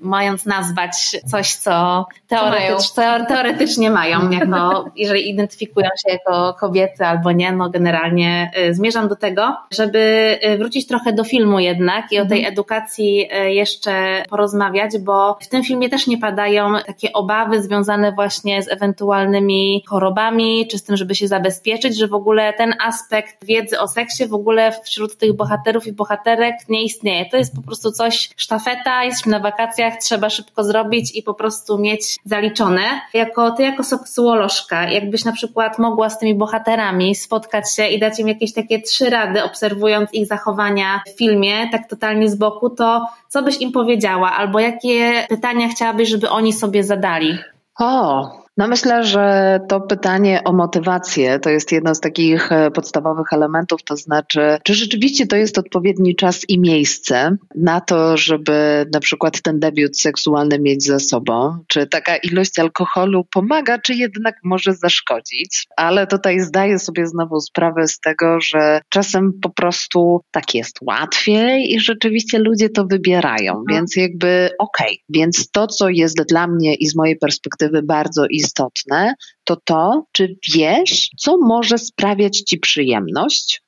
mając nazwać coś, co, teoretycz, co mają. teoretycznie mają, jako, jeżeli identyfikują się jako kobiety albo nie, no generalnie y, zmierzam do tego, żeby y, wrócić trochę do filmu jednak i o tej mhm. edukacji e, jeszcze porozmawiać, bo w tym filmie też nie padają takie obawy związane właśnie z ewentualnymi chorobami, czy z tym, żeby się zabezpieczyć, że w ogóle ten aspekt wiedzy o seksie w ogóle wśród tych bohaterów i bohaterek nie istnieje. To jest po prostu coś, sztafeta, jesteśmy na wakacjach, trzeba szybko zrobić i po prostu mieć zaliczone. Jako ty, jako seksuolożka, jakbyś na przykład mogła z tymi bohaterami spotkać się i dać im jakieś takie trzy rady, obserwując ich zachowania w filmie, tak totalnie z boku, to co byś im powiedziała, albo jakie pytania chciałabyś, żeby oni sobie zadali? O, no myślę, że to pytanie o motywację to jest jedno z takich e, podstawowych elementów, to znaczy, czy rzeczywiście to jest odpowiedni czas i miejsce na to, żeby na przykład ten debiut seksualny mieć za sobą, czy taka ilość alkoholu pomaga, czy jednak może zaszkodzić. Ale tutaj zdaję sobie znowu sprawę z tego, że czasem po prostu tak jest łatwiej i rzeczywiście ludzie to wybierają, no. więc jakby okej. Okay. Więc to, co jest dla mnie i z mojej perspektywy bardzo istotne, istotne, to to, czy wiesz, co może sprawiać ci przyjemność?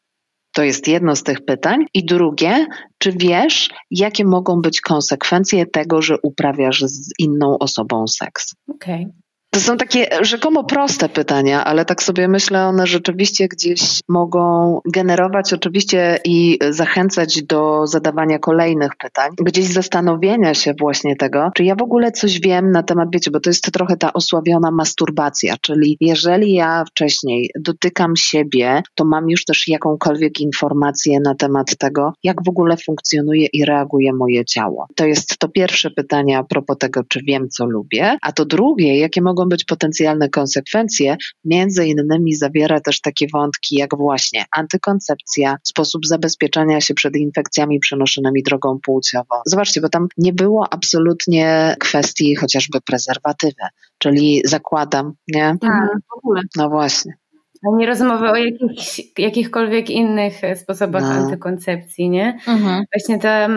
To jest jedno z tych pytań. I drugie, czy wiesz, jakie mogą być konsekwencje tego, że uprawiasz z inną osobą seks? Okej. Okay. To są takie rzekomo proste pytania, ale tak sobie myślę, one rzeczywiście gdzieś mogą generować oczywiście i zachęcać do zadawania kolejnych pytań, gdzieś zastanowienia się właśnie tego, czy ja w ogóle coś wiem na temat, wiecie, bo to jest trochę ta osławiona masturbacja, czyli jeżeli ja wcześniej dotykam siebie, to mam już też jakąkolwiek informację na temat tego, jak w ogóle funkcjonuje i reaguje moje ciało. To jest to pierwsze pytanie a propos tego, czy wiem, co lubię, a to drugie, jakie mogą mogą być potencjalne konsekwencje. Między innymi zawiera też takie wątki jak właśnie antykoncepcja, sposób zabezpieczania się przed infekcjami przenoszonymi drogą płciową. Zobaczcie, bo tam nie było absolutnie kwestii chociażby prezerwatywy, czyli zakładam, nie? Tak, w ogóle. No właśnie. Nie rozmowy o jakichś, jakichkolwiek innych e, sposobach no. antykoncepcji, nie? Mhm. Właśnie ta,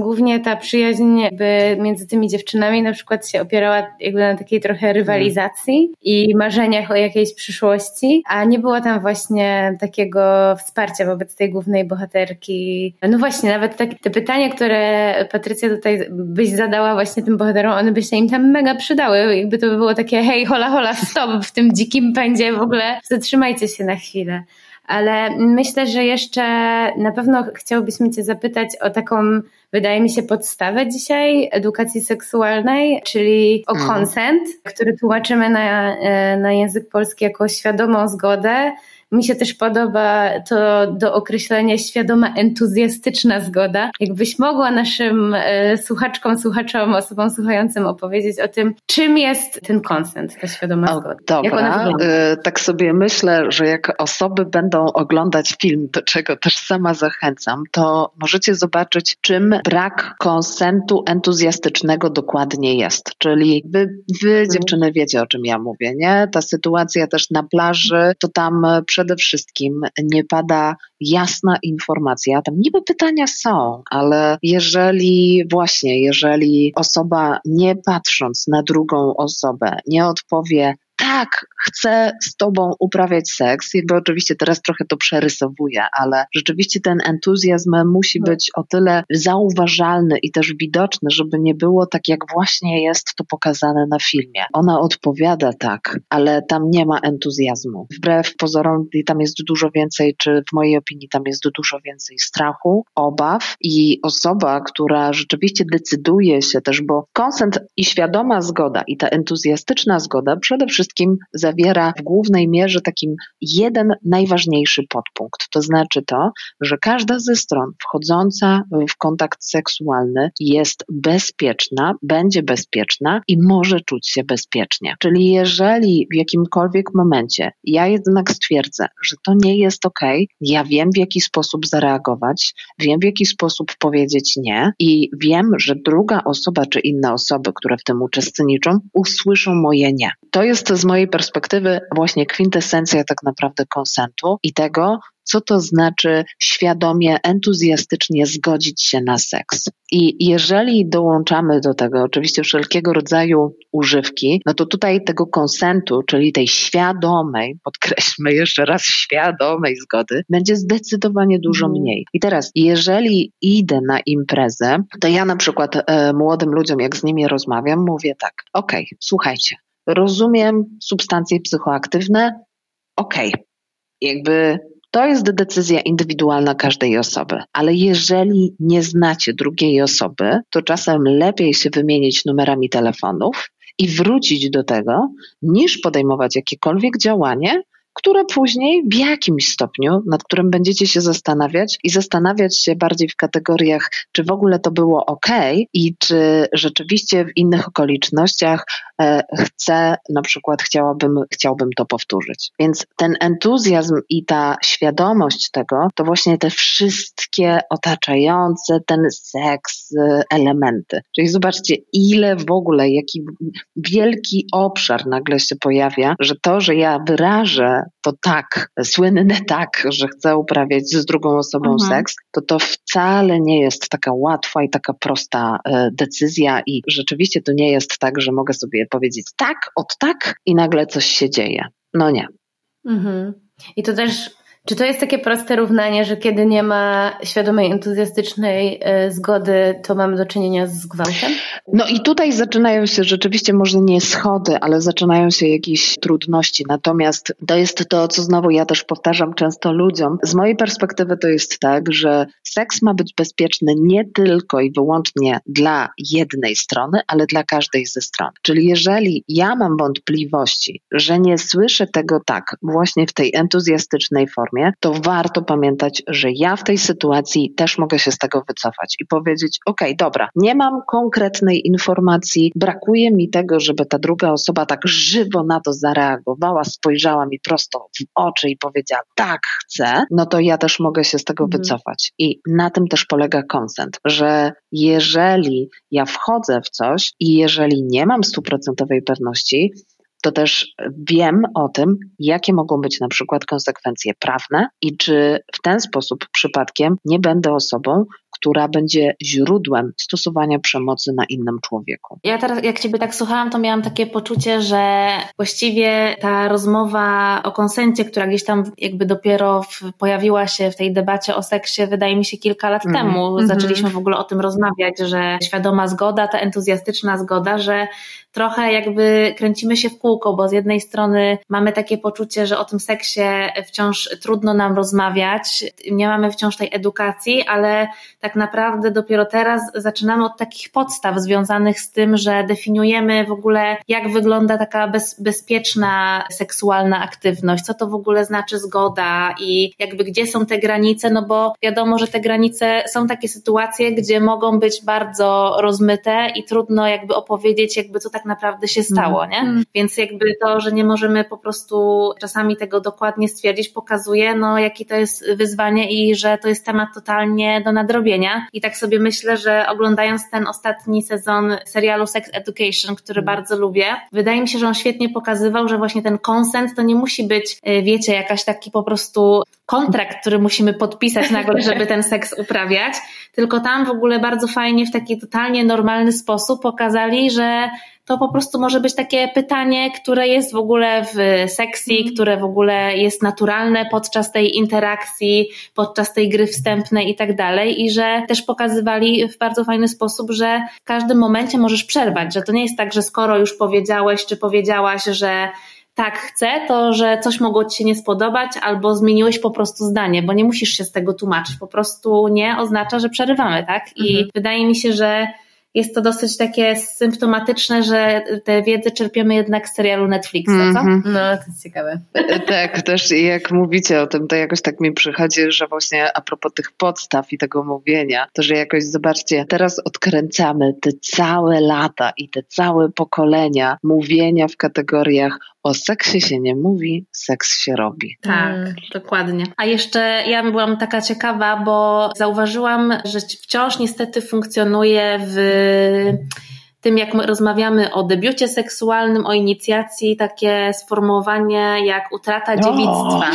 głównie ta przyjaźń jakby między tymi dziewczynami na przykład się opierała jakby na takiej trochę rywalizacji mhm. i marzeniach o jakiejś przyszłości, a nie było tam właśnie takiego wsparcia wobec tej głównej bohaterki. No właśnie, nawet tak, te pytania, które Patrycja tutaj byś zadała właśnie tym bohaterom, one by się im tam mega przydały. Jakby to by było takie hej, hola, hola, stop w tym dzikim pędzie w ogóle zatrzymać zatrzymajcie się na chwilę. Ale myślę, że jeszcze na pewno chciałbyśmy Cię zapytać o taką, wydaje mi się, podstawę dzisiaj edukacji seksualnej, czyli o mhm. consent, który tłumaczymy na, e, na język polski jako świadomą zgodę Mi się też podoba to do określenia świadoma entuzjastyczna zgoda. Jakbyś mogła naszym e, słuchaczkom, słuchaczom, osobom słuchającym opowiedzieć o tym, czym jest ten konsent, ta świadoma o, zgoda. Dobra, y, tak sobie myślę, że jak osoby będą oglądać film, do czego też sama zachęcam, to możecie zobaczyć, czym brak konsentu entuzjastycznego dokładnie jest. Czyli wy, wy mhm. dziewczyny wiecie, o czym ja mówię, nie? Ta sytuacja też na plaży, to tam przede wszystkim nie pada jasna informacja. Tam niby pytania są, ale jeżeli właśnie, jeżeli osoba nie patrząc na drugą osobę nie odpowie tak, chcę z tobą uprawiać seks. Jakby oczywiście teraz trochę to przerysowuję, ale rzeczywiście ten entuzjazm musi no. być o tyle zauważalny i też widoczny, żeby nie było tak, jak właśnie jest to pokazane na filmie. Ona odpowiada tak, ale tam nie ma entuzjazmu. Wbrew pozorom, tam jest dużo więcej, czy w mojej opinii tam jest dużo więcej strachu, obaw i osoba, która rzeczywiście decyduje się też, bo konsent i świadoma zgoda i ta entuzjastyczna zgoda przede wszystkim wszystkim zawiera w głównej mierze takim jeden najważniejszy podpunkt. To znaczy to, że każda ze stron wchodząca w kontakt seksualny jest bezpieczna, będzie bezpieczna i może czuć się bezpiecznie. Czyli jeżeli w jakimkolwiek momencie ja jednak stwierdzę, że to nie jest ok, ja wiem w jaki sposób zareagować, wiem w jaki sposób powiedzieć nie i wiem, że druga osoba czy inne osoby, które w tym uczestniczą, usłyszą moje nie. To jest z mojej perspektywy właśnie kwintesencja tak naprawdę konsentu i tego, co to znaczy świadomie, entuzjastycznie zgodzić się na seks. I jeżeli dołączamy do tego oczywiście wszelkiego rodzaju używki, no to tutaj tego konsentu, czyli tej świadomej, podkreślmy jeszcze raz, świadomej zgody, będzie zdecydowanie dużo mhm. mniej. I teraz, jeżeli idę na imprezę, to ja na przykład e, młodym ludziom, jak z nimi rozmawiam, mówię tak: OK, słuchajcie, rozumiem substancje psychoaktywne, okej, okay. jakby to jest decyzja indywidualna każdej osoby, ale jeżeli nie znacie drugiej osoby, to czasem lepiej się wymienić numerami telefonów i wrócić do tego, niż podejmować jakiekolwiek działanie, które później w jakimś stopniu, nad którym będziecie się zastanawiać i zastanawiać się bardziej w kategoriach, czy w ogóle to było ok i czy rzeczywiście w innych okolicznościach chcę, na przykład chciałabym, chciałbym to powtórzyć. Więc ten entuzjazm i ta świadomość tego, to właśnie te wszystkie otaczające ten seks e, elementy. Czyli zobaczcie, ile w ogóle, jaki wielki obszar nagle się pojawia, że to, że ja wyrażę to tak, słynne tak, że chcę uprawiać z drugą osobą mhm. seks, to to wcale nie jest taka łatwa i taka prosta e, decyzja i rzeczywiście to nie jest tak, że mogę sobie powiedzieć tak, od tak i nagle coś się dzieje. No nie. Mhm. I to też czy to jest takie proste równanie, że kiedy nie ma świadomej, entuzjastycznej e, zgody, to mamy do czynienia z gwałtem? No i tutaj zaczynają się rzeczywiście może nie schody, ale zaczynają się jakieś trudności. Natomiast to jest to, co znowu ja też powtarzam często ludziom. Z mojej perspektywy to jest tak, że seks ma być bezpieczny nie tylko i wyłącznie dla jednej strony, ale dla każdej ze stron. Czyli jeżeli ja mam wątpliwości, że nie słyszę tego tak właśnie w tej entuzjastycznej formie, formie, to warto pamiętać, że ja w tej sytuacji też mogę się z tego wycofać i powiedzieć: OK, dobra, nie mam konkretnej informacji, brakuje mi tego, żeby ta druga osoba tak żywo na to zareagowała, spojrzała mi prosto w oczy i powiedziała: Tak, chcę, no to ja też mogę się z tego mhm. wycofać. I na tym też polega konsent, że jeżeli ja wchodzę w coś i jeżeli nie mam stuprocentowej pewności, to też wiem o tym, jakie mogą być na przykład konsekwencje prawne i czy w ten sposób przypadkiem nie będę osobą, która będzie źródłem stosowania przemocy na innym człowieku. Ja teraz, jak Ciebie tak słuchałam, to miałam takie poczucie, że właściwie ta rozmowa o konsencie, która gdzieś tam jakby dopiero w, pojawiła się w tej debacie o seksie, wydaje mi się kilka lat mm. temu. -hmm. Zaczęliśmy w ogóle o tym rozmawiać, że świadoma zgoda, ta entuzjastyczna zgoda, że trochę jakby kręcimy się w kółko bo z jednej strony mamy takie poczucie, że o tym seksie wciąż trudno nam rozmawiać, nie mamy wciąż tej edukacji, ale tak naprawdę dopiero teraz zaczynamy od takich podstaw związanych z tym, że definiujemy w ogóle, jak wygląda taka bez, bezpieczna seksualna aktywność, co to w ogóle znaczy zgoda i jakby gdzie są te granice, no bo wiadomo, że te granice są takie sytuacje, gdzie mogą być bardzo rozmyte i trudno jakby opowiedzieć, jakby co tak naprawdę się stało, nie? Mm. Więc jakby to, że nie możemy po prostu czasami tego dokładnie stwierdzić, pokazuje, no jaki to jest wyzwanie i że to jest temat totalnie do nadrobienia. I tak sobie myślę, że oglądając ten ostatni sezon serialu Sex Education, który mm. bardzo lubię, wydaje mi się, że on świetnie pokazywał, że właśnie ten konsent to nie musi być, y, wiecie, jakaś taki po prostu kontrakt, który musimy podpisać nagle, żeby ten seks uprawiać, tylko tam w ogóle bardzo fajnie w taki totalnie normalny sposób pokazali, że to po prostu może być takie pytanie, które jest w ogóle w sekcji, mhm. które w ogóle jest naturalne podczas tej interakcji, podczas tej gry wstępnej i tak dalej. I że też pokazywali w bardzo fajny sposób, że w każdym momencie możesz przerwać, że to nie jest tak, że skoro już powiedziałeś czy powiedziałaś, że tak chcę, to że coś mogło ci się nie spodobać, albo zmieniłeś po prostu zdanie, bo nie musisz się z tego tłumaczyć. Po prostu nie oznacza, że przerywamy, tak? I mhm. wydaje mi się, że jest to dosyć takie symptomatyczne, że tę wiedzę czerpiemy jednak z serialu Netflixa, mm -hmm. co? No, to jest ciekawe. E, tak, też jak mówicie o tym, to jakoś tak mi przychodzi, że właśnie a propos tych podstaw i tego mówienia, to że jakoś zobaczcie, teraz odkręcamy te całe lata i te całe pokolenia mówienia w kategoriach o seksie się nie mówi, seks się robi. Tak, mm. dokładnie. A jeszcze ja byłam taka ciekawa, bo zauważyłam, że wciąż niestety funkcjonuje w tym, jak rozmawiamy o debiucie seksualnym, o inicjacji, takie sformułowanie jak utrata dziewictwa.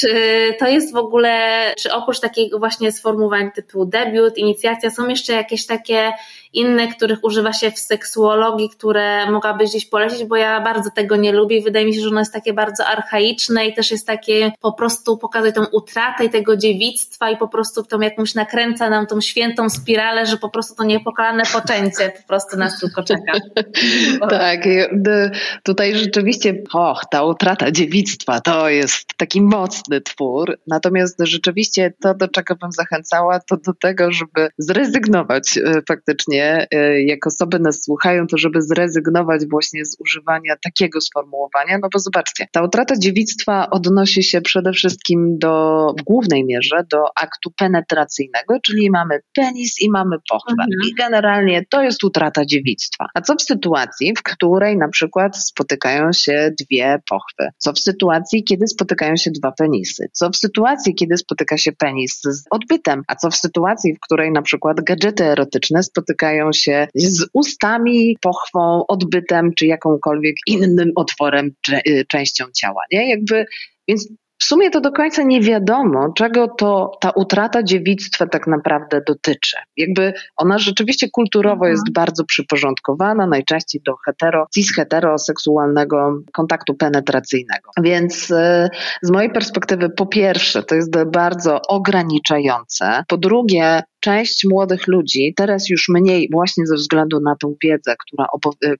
Czy to jest w ogóle, czy oprócz takich właśnie sformułowań typu debiut, inicjacja, są jeszcze jakieś takie inne, których używa się w seksuologii, które mogłabyś gdzieś polecić, bo ja bardzo tego nie lubię i wydaje mi się, że ono jest takie bardzo archaiczne i też jest takie po prostu pokazać tą utratę i tego dziewictwa i po prostu tą jakąś nakręca nam tą świętą spiralę, że po prostu to niepokalane poczęcie po prostu nas tylko czeka. tak, tutaj rzeczywiście, och, ta utrata dziewictwa to jest taki mocny twór, natomiast rzeczywiście to, do czego bym zachęcała, to do tego, żeby zrezygnować e, faktycznie E, jak osoby nas słuchają, to żeby zrezygnować właśnie z używania takiego sformułowania, no bo zobaczcie, ta utrata dziewictwa odnosi się przede wszystkim do, w głównej mierze do aktu penetracyjnego, czyli mamy penis i mamy pochwę. Mhm. I generalnie to jest utrata dziewictwa. A co w sytuacji, w której na przykład spotykają się dwie pochwy? Co w sytuacji, kiedy spotykają się dwa penisy? Co w sytuacji, kiedy spotyka się penis z odbytem? A co w sytuacji, w której na przykład gadżety erotyczne spotykają spotykają się z ustami, pochwą, odbytem czy jakąkolwiek innym otworem, y, częścią ciała. Nie? Jakby, więc sumie to do końca nie wiadomo, czego to ta utrata dziewictwa tak naprawdę dotyczy. Jakby ona rzeczywiście kulturowo mhm. jest bardzo przyporządkowana, najczęściej do hetero, cis-heteroseksualnego kontaktu penetracyjnego. Więc y, z mojej perspektywy, po pierwsze, to jest bardzo ograniczające. Po drugie, część młodych ludzi, teraz już mniej właśnie ze względu na tą wiedzę, która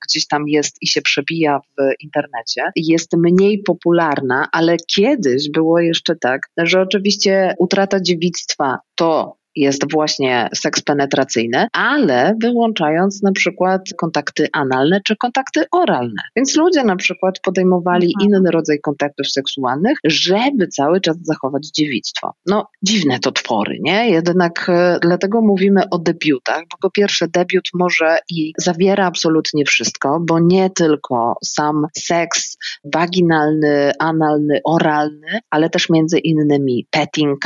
gdzieś tam jest i się przebija w internecie, jest mniej popularna, ale kiedyś było jeszcze tak, że oczywiście utrata dziewictwa to jest właśnie seks penetracyjny, ale wyłączając na przykład kontakty analne czy kontakty oralne. Więc ludzie na przykład podejmowali mhm. inny rodzaj kontaktów seksualnych, żeby cały czas zachować dziewictwo. No, dziwne to twory, nie? Jednak e, dlatego mówimy o debiutach, bo po pierwsze debiut może i zawiera absolutnie wszystko, bo nie tylko sam seks waginalny, analny, oralny, ale też między innymi petting,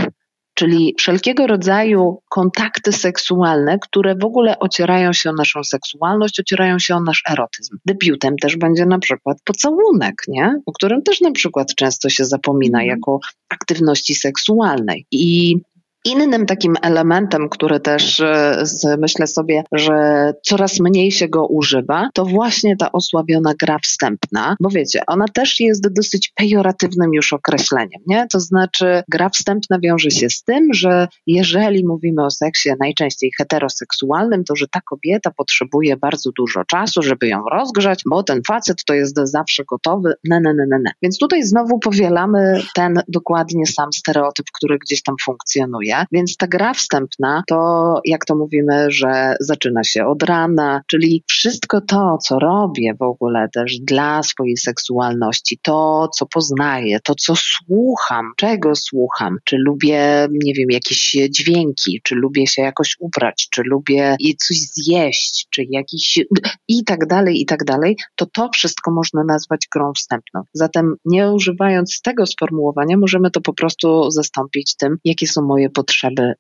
czyli wszelkiego rodzaju kontakty seksualne, które w ogóle ocierają się o naszą seksualność, ocierają się o nasz erotyzm. Debiutem też będzie na przykład pocałunek, nie? o którym też na przykład często się zapomina mm. jako aktywności seksualnej. I Innym takim elementem, który też e, myślę sobie, że coraz mniej się go używa, to właśnie ta osłabiona gra wstępna, bo wiecie, ona też jest dosyć pejoratywnym już określeniem, nie? To znaczy gra wstępna wiąże się z tym, że jeżeli mówimy o seksie najczęściej heteroseksualnym, to że ta kobieta potrzebuje bardzo dużo czasu, żeby ją rozgrzać, bo ten facet to jest zawsze gotowy, ne, ne, ne, ne, ne. Więc tutaj znowu powielamy ten dokładnie sam stereotyp, który gdzieś tam funkcjonuje. Więc ta gra wstępna to, jak to mówimy, że zaczyna się od rana, czyli wszystko to, co robię w ogóle też dla swojej seksualności, to, co poznaję, to, co słucham, czego słucham, czy lubię, nie wiem, jakieś dźwięki, czy lubię się jakoś ubrać, czy lubię coś zjeść, czy jakiś i tak dalej, i tak dalej, to to wszystko można nazwać grą wstępną. Zatem nie używając tego sformułowania, możemy to po prostu zastąpić tym, jakie są moje potrzeby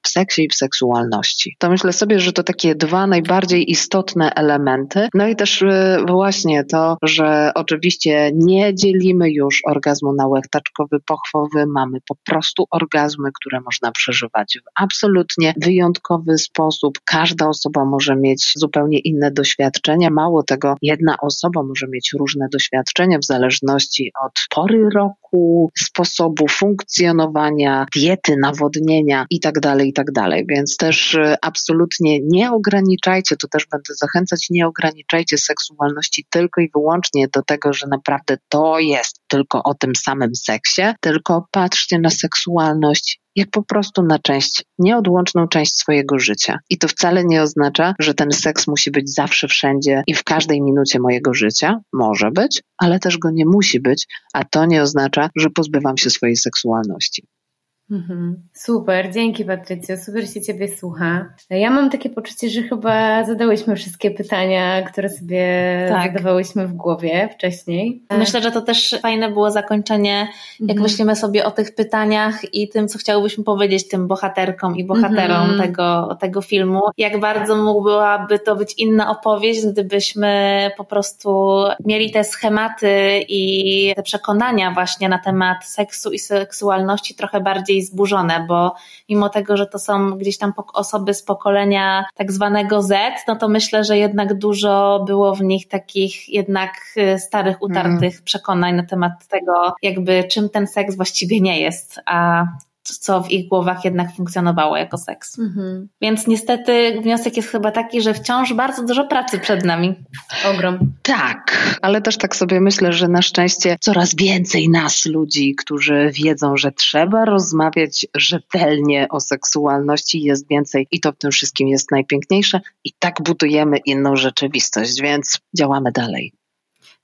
w seksie i w seksualności. To myślę sobie, że to takie dwa najbardziej istotne elementy. No i też y, właśnie to, że oczywiście nie dzielimy już orgazmu na łechtaczkowy, pochwowy, mamy po prostu orgazmy, które można przeżywać w absolutnie wyjątkowy sposób. Każda osoba może mieć zupełnie inne doświadczenia. Mało tego, jedna osoba może mieć różne doświadczenia w zależności od pory roku, sposobu funkcjonowania, diety, nawodnienia itd. Tak itd. Tak Więc też y, absolutnie nie ograniczajcie, to też będę zachęcać, nie ograniczajcie seksualności tylko i wyłącznie do tego, że naprawdę to jest tylko o tym samym seksie, tylko patrzcie na seksualność jak po prostu na część, nieodłączną część swojego życia. I to wcale nie oznacza, że ten seks musi być zawsze wszędzie i w każdej minucie mojego życia. Może być, ale też go nie musi być, a to nie oznacza, że pozbywam się swojej seksualności. Mhm. Super, dzięki Patrycjo, super się Ciebie słucha. Ja mam takie poczucie, że chyba zadałyśmy wszystkie pytania, które sobie tak. zadawałyśmy w głowie wcześniej. Myślę, że to też fajne było zakończenie, jak mhm. myślimy sobie o tych pytaniach i tym, co chciałybyśmy powiedzieć tym bohaterkom i bohaterom mhm. tego, tego filmu. Jak bardzo mogłaby to być inna opowieść, gdybyśmy po prostu mieli te schematy i te przekonania właśnie na temat seksu i seksualności trochę bardziej zburzone, bo mimo tego, że to są gdzieś tam osoby z pokolenia tak zwanego Z, no to myślę, że jednak dużo było w nich takich jednak y, starych, utartych mm. przekonań na temat tego, jakby czym ten seks właściwie nie jest, a co w ich głowach jednak funkcjonowało jako seks. Mhm. Więc niestety wniosek jest chyba taki, że wciąż bardzo dużo pracy przed nami. Ogrom. Tak, ale też tak sobie myślę, że na szczęście coraz więcej nas, ludzi, którzy wiedzą, że trzeba rozmawiać rzetelnie o seksualności, jest więcej i to w tym wszystkim jest najpiękniejsze i tak budujemy inną rzeczywistość, więc działamy dalej.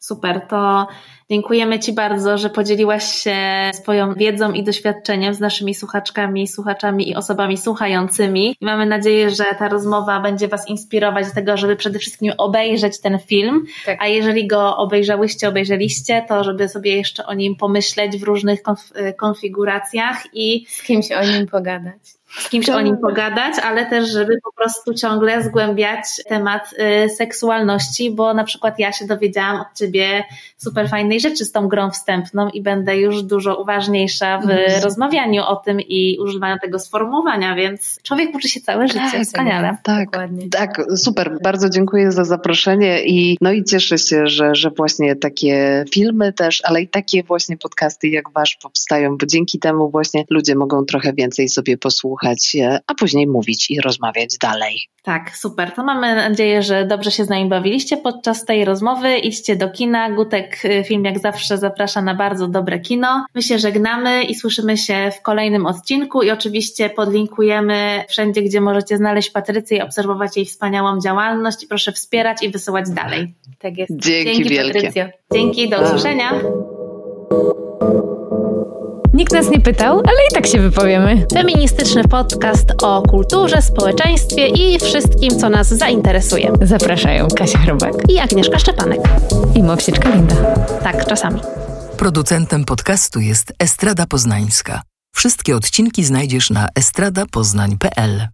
Super, to dziękujemy Ci bardzo, że podzieliłaś się swoją wiedzą i doświadczeniem z naszymi słuchaczkami, słuchaczami i osobami słuchającymi. I mamy nadzieję, że ta rozmowa będzie Was inspirować do tego, żeby przede wszystkim obejrzeć ten film, tak. a jeżeli go obejrzałyście, obejrzeliście, to żeby sobie jeszcze o nim pomyśleć w różnych konf- konfiguracjach i z kimś o nim pogadać z kimś o nim pogadać, ale też, żeby po prostu ciągle zgłębiać temat y, seksualności, bo na przykład ja się dowiedziałam od ciebie super fajnej rzeczy z tą grą wstępną i będę już dużo uważniejsza w mm. rozmawianiu o tym i używaniu tego sformułowania, więc człowiek uczy się całe życie. Tak, Wspaniale. Tak, Dokładnie. tak, super. Bardzo dziękuję za zaproszenie i no i cieszę się, że, że właśnie takie filmy też, ale i takie właśnie podcasty jak wasz powstają, bo dzięki temu właśnie ludzie mogą trochę więcej sobie posłuchać słuchać, a później mówić i rozmawiać dalej. Tak, super. To mamy nadzieję, że dobrze się z nami bawiliście podczas tej rozmowy. Idźcie do kina. Gutek y, film jak zawsze zaprasza na bardzo dobre kino. My się żegnamy i słyszymy się w kolejnym odcinku i oczywiście podlinkujemy wszędzie, gdzie możecie znaleźć Patrycję i obserwować jej wspaniałą działalność i proszę wspierać i wysyłać dalej. Tak jest. Dzięki, Dzięki wielkie. Patrycjo. Dzięki, do usłyszenia. Nikt nas nie pytał, ale i tak się wypowiemy. Feministyczny podcast o kulturze, społeczeństwie i wszystkim, co nas zainteresuje. Zapraszają Kasia Chrobak i Agnieszka Szczepanek. I Mowsieczka Linda. Tak, czasami. Producentem podcastu jest Estrada Poznańska. Wszystkie odcinki znajdziesz na estradapoznań.pl.